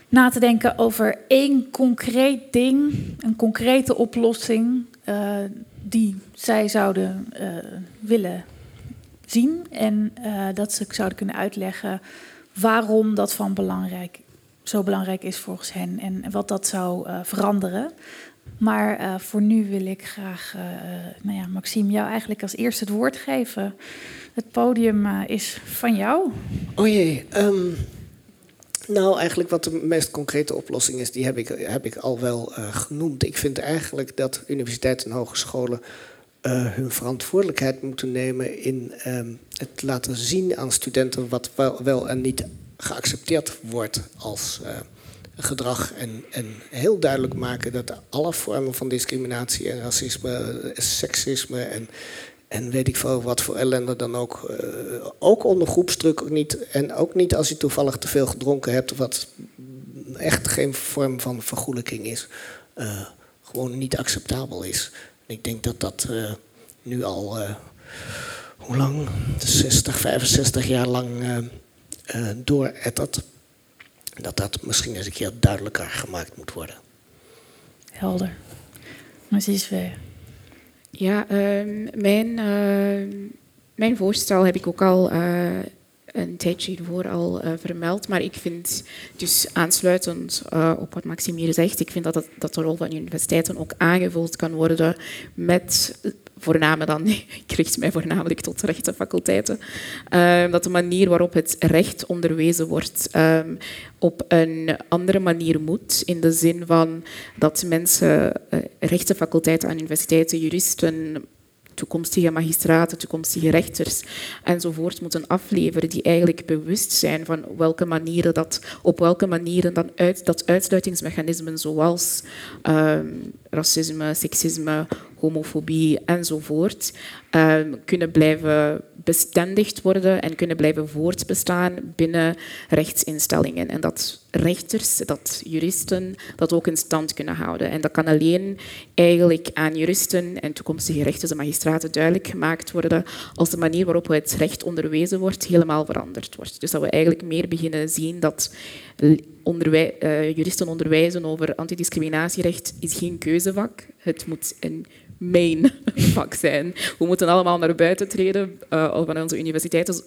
na te denken over één concreet ding, een concrete oplossing die zij zouden uh, willen zien. En uh, dat ze zouden kunnen uitleggen waarom dat van belangrijk, zo belangrijk is volgens hen en wat dat zou uh, veranderen. Maar voor nu wil ik graag, nou ja, Maxime, jou eigenlijk als eerste het woord geven. Het podium is van jou. O jee, um, nou, eigenlijk wat de meest concrete oplossing is, die heb ik, heb ik al wel uh, genoemd. Ik vind eigenlijk dat universiteiten en hogescholen uh, hun verantwoordelijkheid moeten nemen in uh, het laten zien aan studenten wat wel, en niet geaccepteerd wordt als uh, gedrag. En, en heel duidelijk maken dat alle vormen van discriminatie en racisme, seksisme en en weet ik veel wat voor ellende dan ook. Uh, ook onder groepsdruk niet. En ook niet als je toevallig te veel gedronken hebt. Wat echt geen vorm van vergoelijking is. Uh, gewoon niet acceptabel is. ik denk dat dat uh, nu al. hoe lang? 60, 65 jaar lang doorettert. Dat dat misschien eens een keer duidelijker gemaakt moet worden. Helder. Maar is weer. Ja, uh, mijn, uh, mijn voorstel heb ik ook al uh, een tijdje hiervoor al uh, vermeld. Maar ik vind, dus aansluitend op wat Maxime hier zegt, ik vind dat, dat, dat de rol van universiteiten ook aangevuld kan worden met voornamelijk dan, ik richt mij voornamelijk tot rechtenfaculteiten, uh, dat de manier waarop het recht onderwezen wordt um, op een andere manier moet, in de zin van dat mensen, uh, rechtenfaculteiten aan universiteiten, juristen, toekomstige magistraten, toekomstige rechters enzovoort moeten afleveren, die eigenlijk bewust zijn van welke manieren dat, op welke manieren dan uit, dat uitsluitingsmechanismen zoals ehm, racisme, seksisme, homofobie enzovoort ehm, kunnen blijven bestendigd worden en kunnen blijven voortbestaan binnen rechtsinstellingen. En dat rechters, dat juristen dat ook in stand kunnen houden. En dat kan alleen eigenlijk aan juristen en toekomstige rechters en magistraten duidelijk gemaakt worden als de manier waarop het recht onderwezen wordt helemaal veranderd wordt. Dus dat we eigenlijk meer beginnen zien dat uh, juristen onderwijzen over antidiscriminatierecht is geen keuzevak. Het moet een main vak zijn. We moeten allemaal naar buiten treden uh, van onze universiteiten,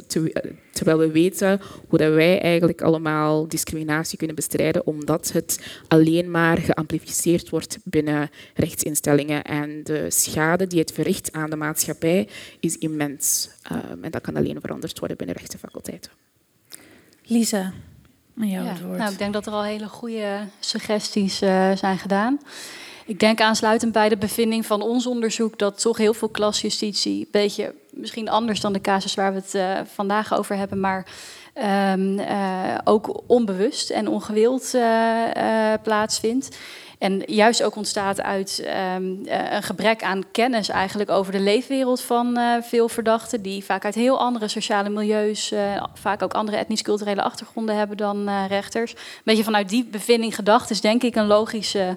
terwijl we weten hoe dat wij eigenlijk allemaal discriminatie kunnen bestrijden, omdat het alleen maar geamplificeerd wordt binnen rechtsinstellingen. En de schade die het verricht aan de maatschappij is immens. Um, en dat kan alleen veranderd worden binnen rechtenfaculteiten. Lisa, aan jou ja, het woord. Nou, ik denk dat er al hele goede suggesties uh, zijn gedaan. Ik denk aansluitend bij de bevinding van ons onderzoek dat toch heel veel klasjustitie, een beetje misschien anders dan de casus waar we het uh, vandaag over hebben, maar um, uh, ook onbewust en ongewild uh, plaatsvindt. En juist ook ontstaat uit um, een gebrek aan kennis eigenlijk over de leefwereld van uh, veel verdachten, die vaak uit heel andere sociale milieus, uh, vaak ook andere etnisch-culturele achtergronden hebben dan uh, rechters. Een beetje vanuit die bevinding gedacht is denk ik een logische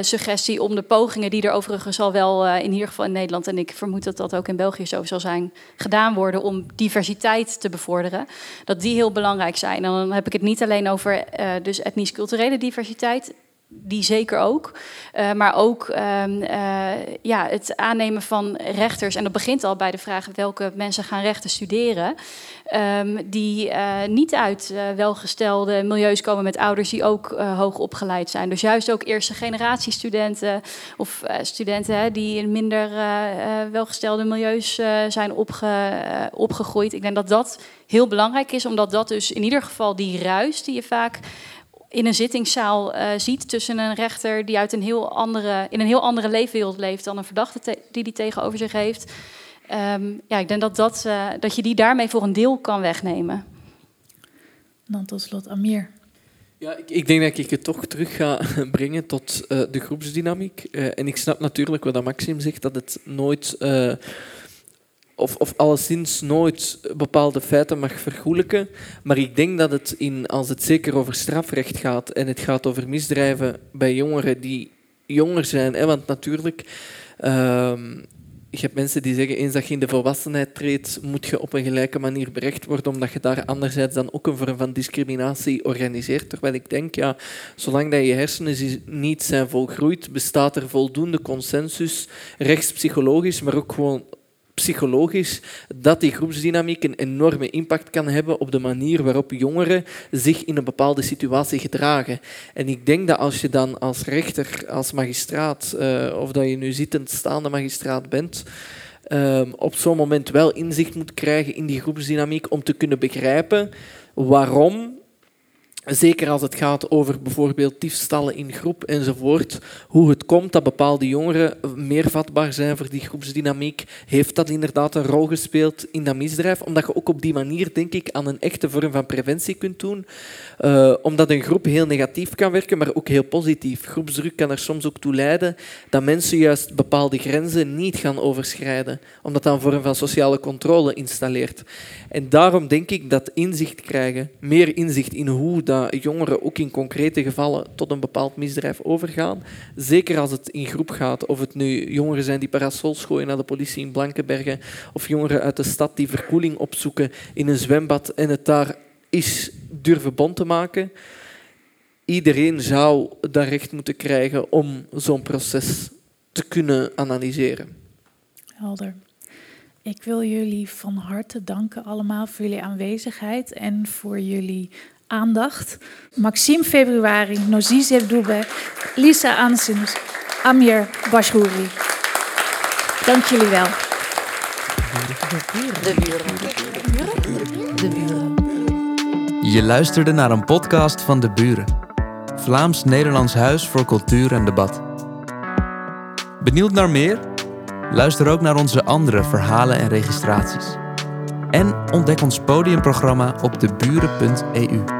suggestie om de pogingen die er overigens al wel in ieder geval in Nederland en ik vermoed dat dat ook in België zo zal zijn, gedaan worden om diversiteit te bevorderen, dat die heel belangrijk zijn. En dan heb ik het niet alleen over dus etnisch-culturele diversiteit, die zeker ook. Uh, maar ook um, uh, ja, het aannemen van rechters. En dat begint al bij de vraag welke mensen gaan rechten studeren. Um, die uh, niet uit welgestelde milieus komen met ouders die ook hoog opgeleid zijn. Dus juist ook eerste generatie studenten of studenten hè, die in minder welgestelde milieus zijn opge, opgegroeid. Ik denk dat dat heel belangrijk is, omdat dat dus in ieder geval die ruis die je vaak in een zittingszaal uh, ziet tussen een rechter die uit een heel andere, in een heel andere leefwereld leeft dan een verdachte die die tegenover zich heeft. Um, ja, ik denk dat, dat, uh, dat je die daarmee voor een deel kan wegnemen. Dan tot slot Amir. Ja, ik, ik, denk dat ik het toch terug ga brengen tot uh, de groepsdynamiek. en ik snap natuurlijk wat Maxim zegt, dat het nooit of, of alleszins nooit bepaalde feiten mag vergoelijken. Maar ik denk dat het, in, als het zeker over strafrecht gaat en het gaat over misdrijven bij jongeren die jonger zijn, hè, want natuurlijk, uh, je hebt mensen die zeggen, eens dat je in de volwassenheid treedt, moet je op een gelijke manier berecht worden, omdat je daar anderzijds dan ook een vorm van discriminatie organiseert. Terwijl ik denk, ja, zolang dat je hersenen niet zijn volgroeid, bestaat er voldoende consensus, rechtspsychologisch, maar ook gewoon psychologisch dat die groepsdynamiek een enorme impact kan hebben op de manier waarop jongeren zich in een bepaalde situatie gedragen. En ik denk dat als je dan als rechter, als magistraat, uh, of dat je nu zittend staande magistraat bent, uh, op zo'n moment wel inzicht moet krijgen in die groepsdynamiek om te kunnen begrijpen waarom Zeker als het gaat over bijvoorbeeld diefstallen in groep enzovoort. Hoe het komt dat bepaalde jongeren meer vatbaar zijn voor die groepsdynamiek. Heeft dat inderdaad een rol gespeeld in dat misdrijf? Omdat je ook op die manier, denk ik, aan een echte vorm van preventie kunt doen. Uh, omdat een groep heel negatief kan werken, maar ook heel positief. Groepsdruk kan er soms ook toe leiden dat mensen juist bepaalde grenzen niet gaan overschrijden. Omdat dat een vorm van sociale controle installeert. En daarom denk ik dat inzicht krijgen, meer inzicht in hoe dat jongeren ook in concrete gevallen tot een bepaald misdrijf overgaan. Zeker als het in groep gaat, of het nu jongeren zijn die parasols gooien naar de politie in Blankenbergen, of jongeren uit de stad die verkoeling opzoeken in een zwembad en het daar is durven bond te maken. Iedereen zou dat recht moeten krijgen om zo'n proces te kunnen analyseren. Helder. Ik wil jullie van harte danken allemaal voor jullie aanwezigheid en voor jullie aandacht. Maxime Februari, Nozize Doube, Lisa Ansens, Amir Bashrouri. Dank jullie wel. De buren. De buren. Je luisterde naar een podcast van De Buren. Vlaams-Nederlands Huis voor Cultuur en Debat. Benieuwd naar meer? Luister ook naar onze andere verhalen en registraties. En ontdek ons podiumprogramma op deburen.eu.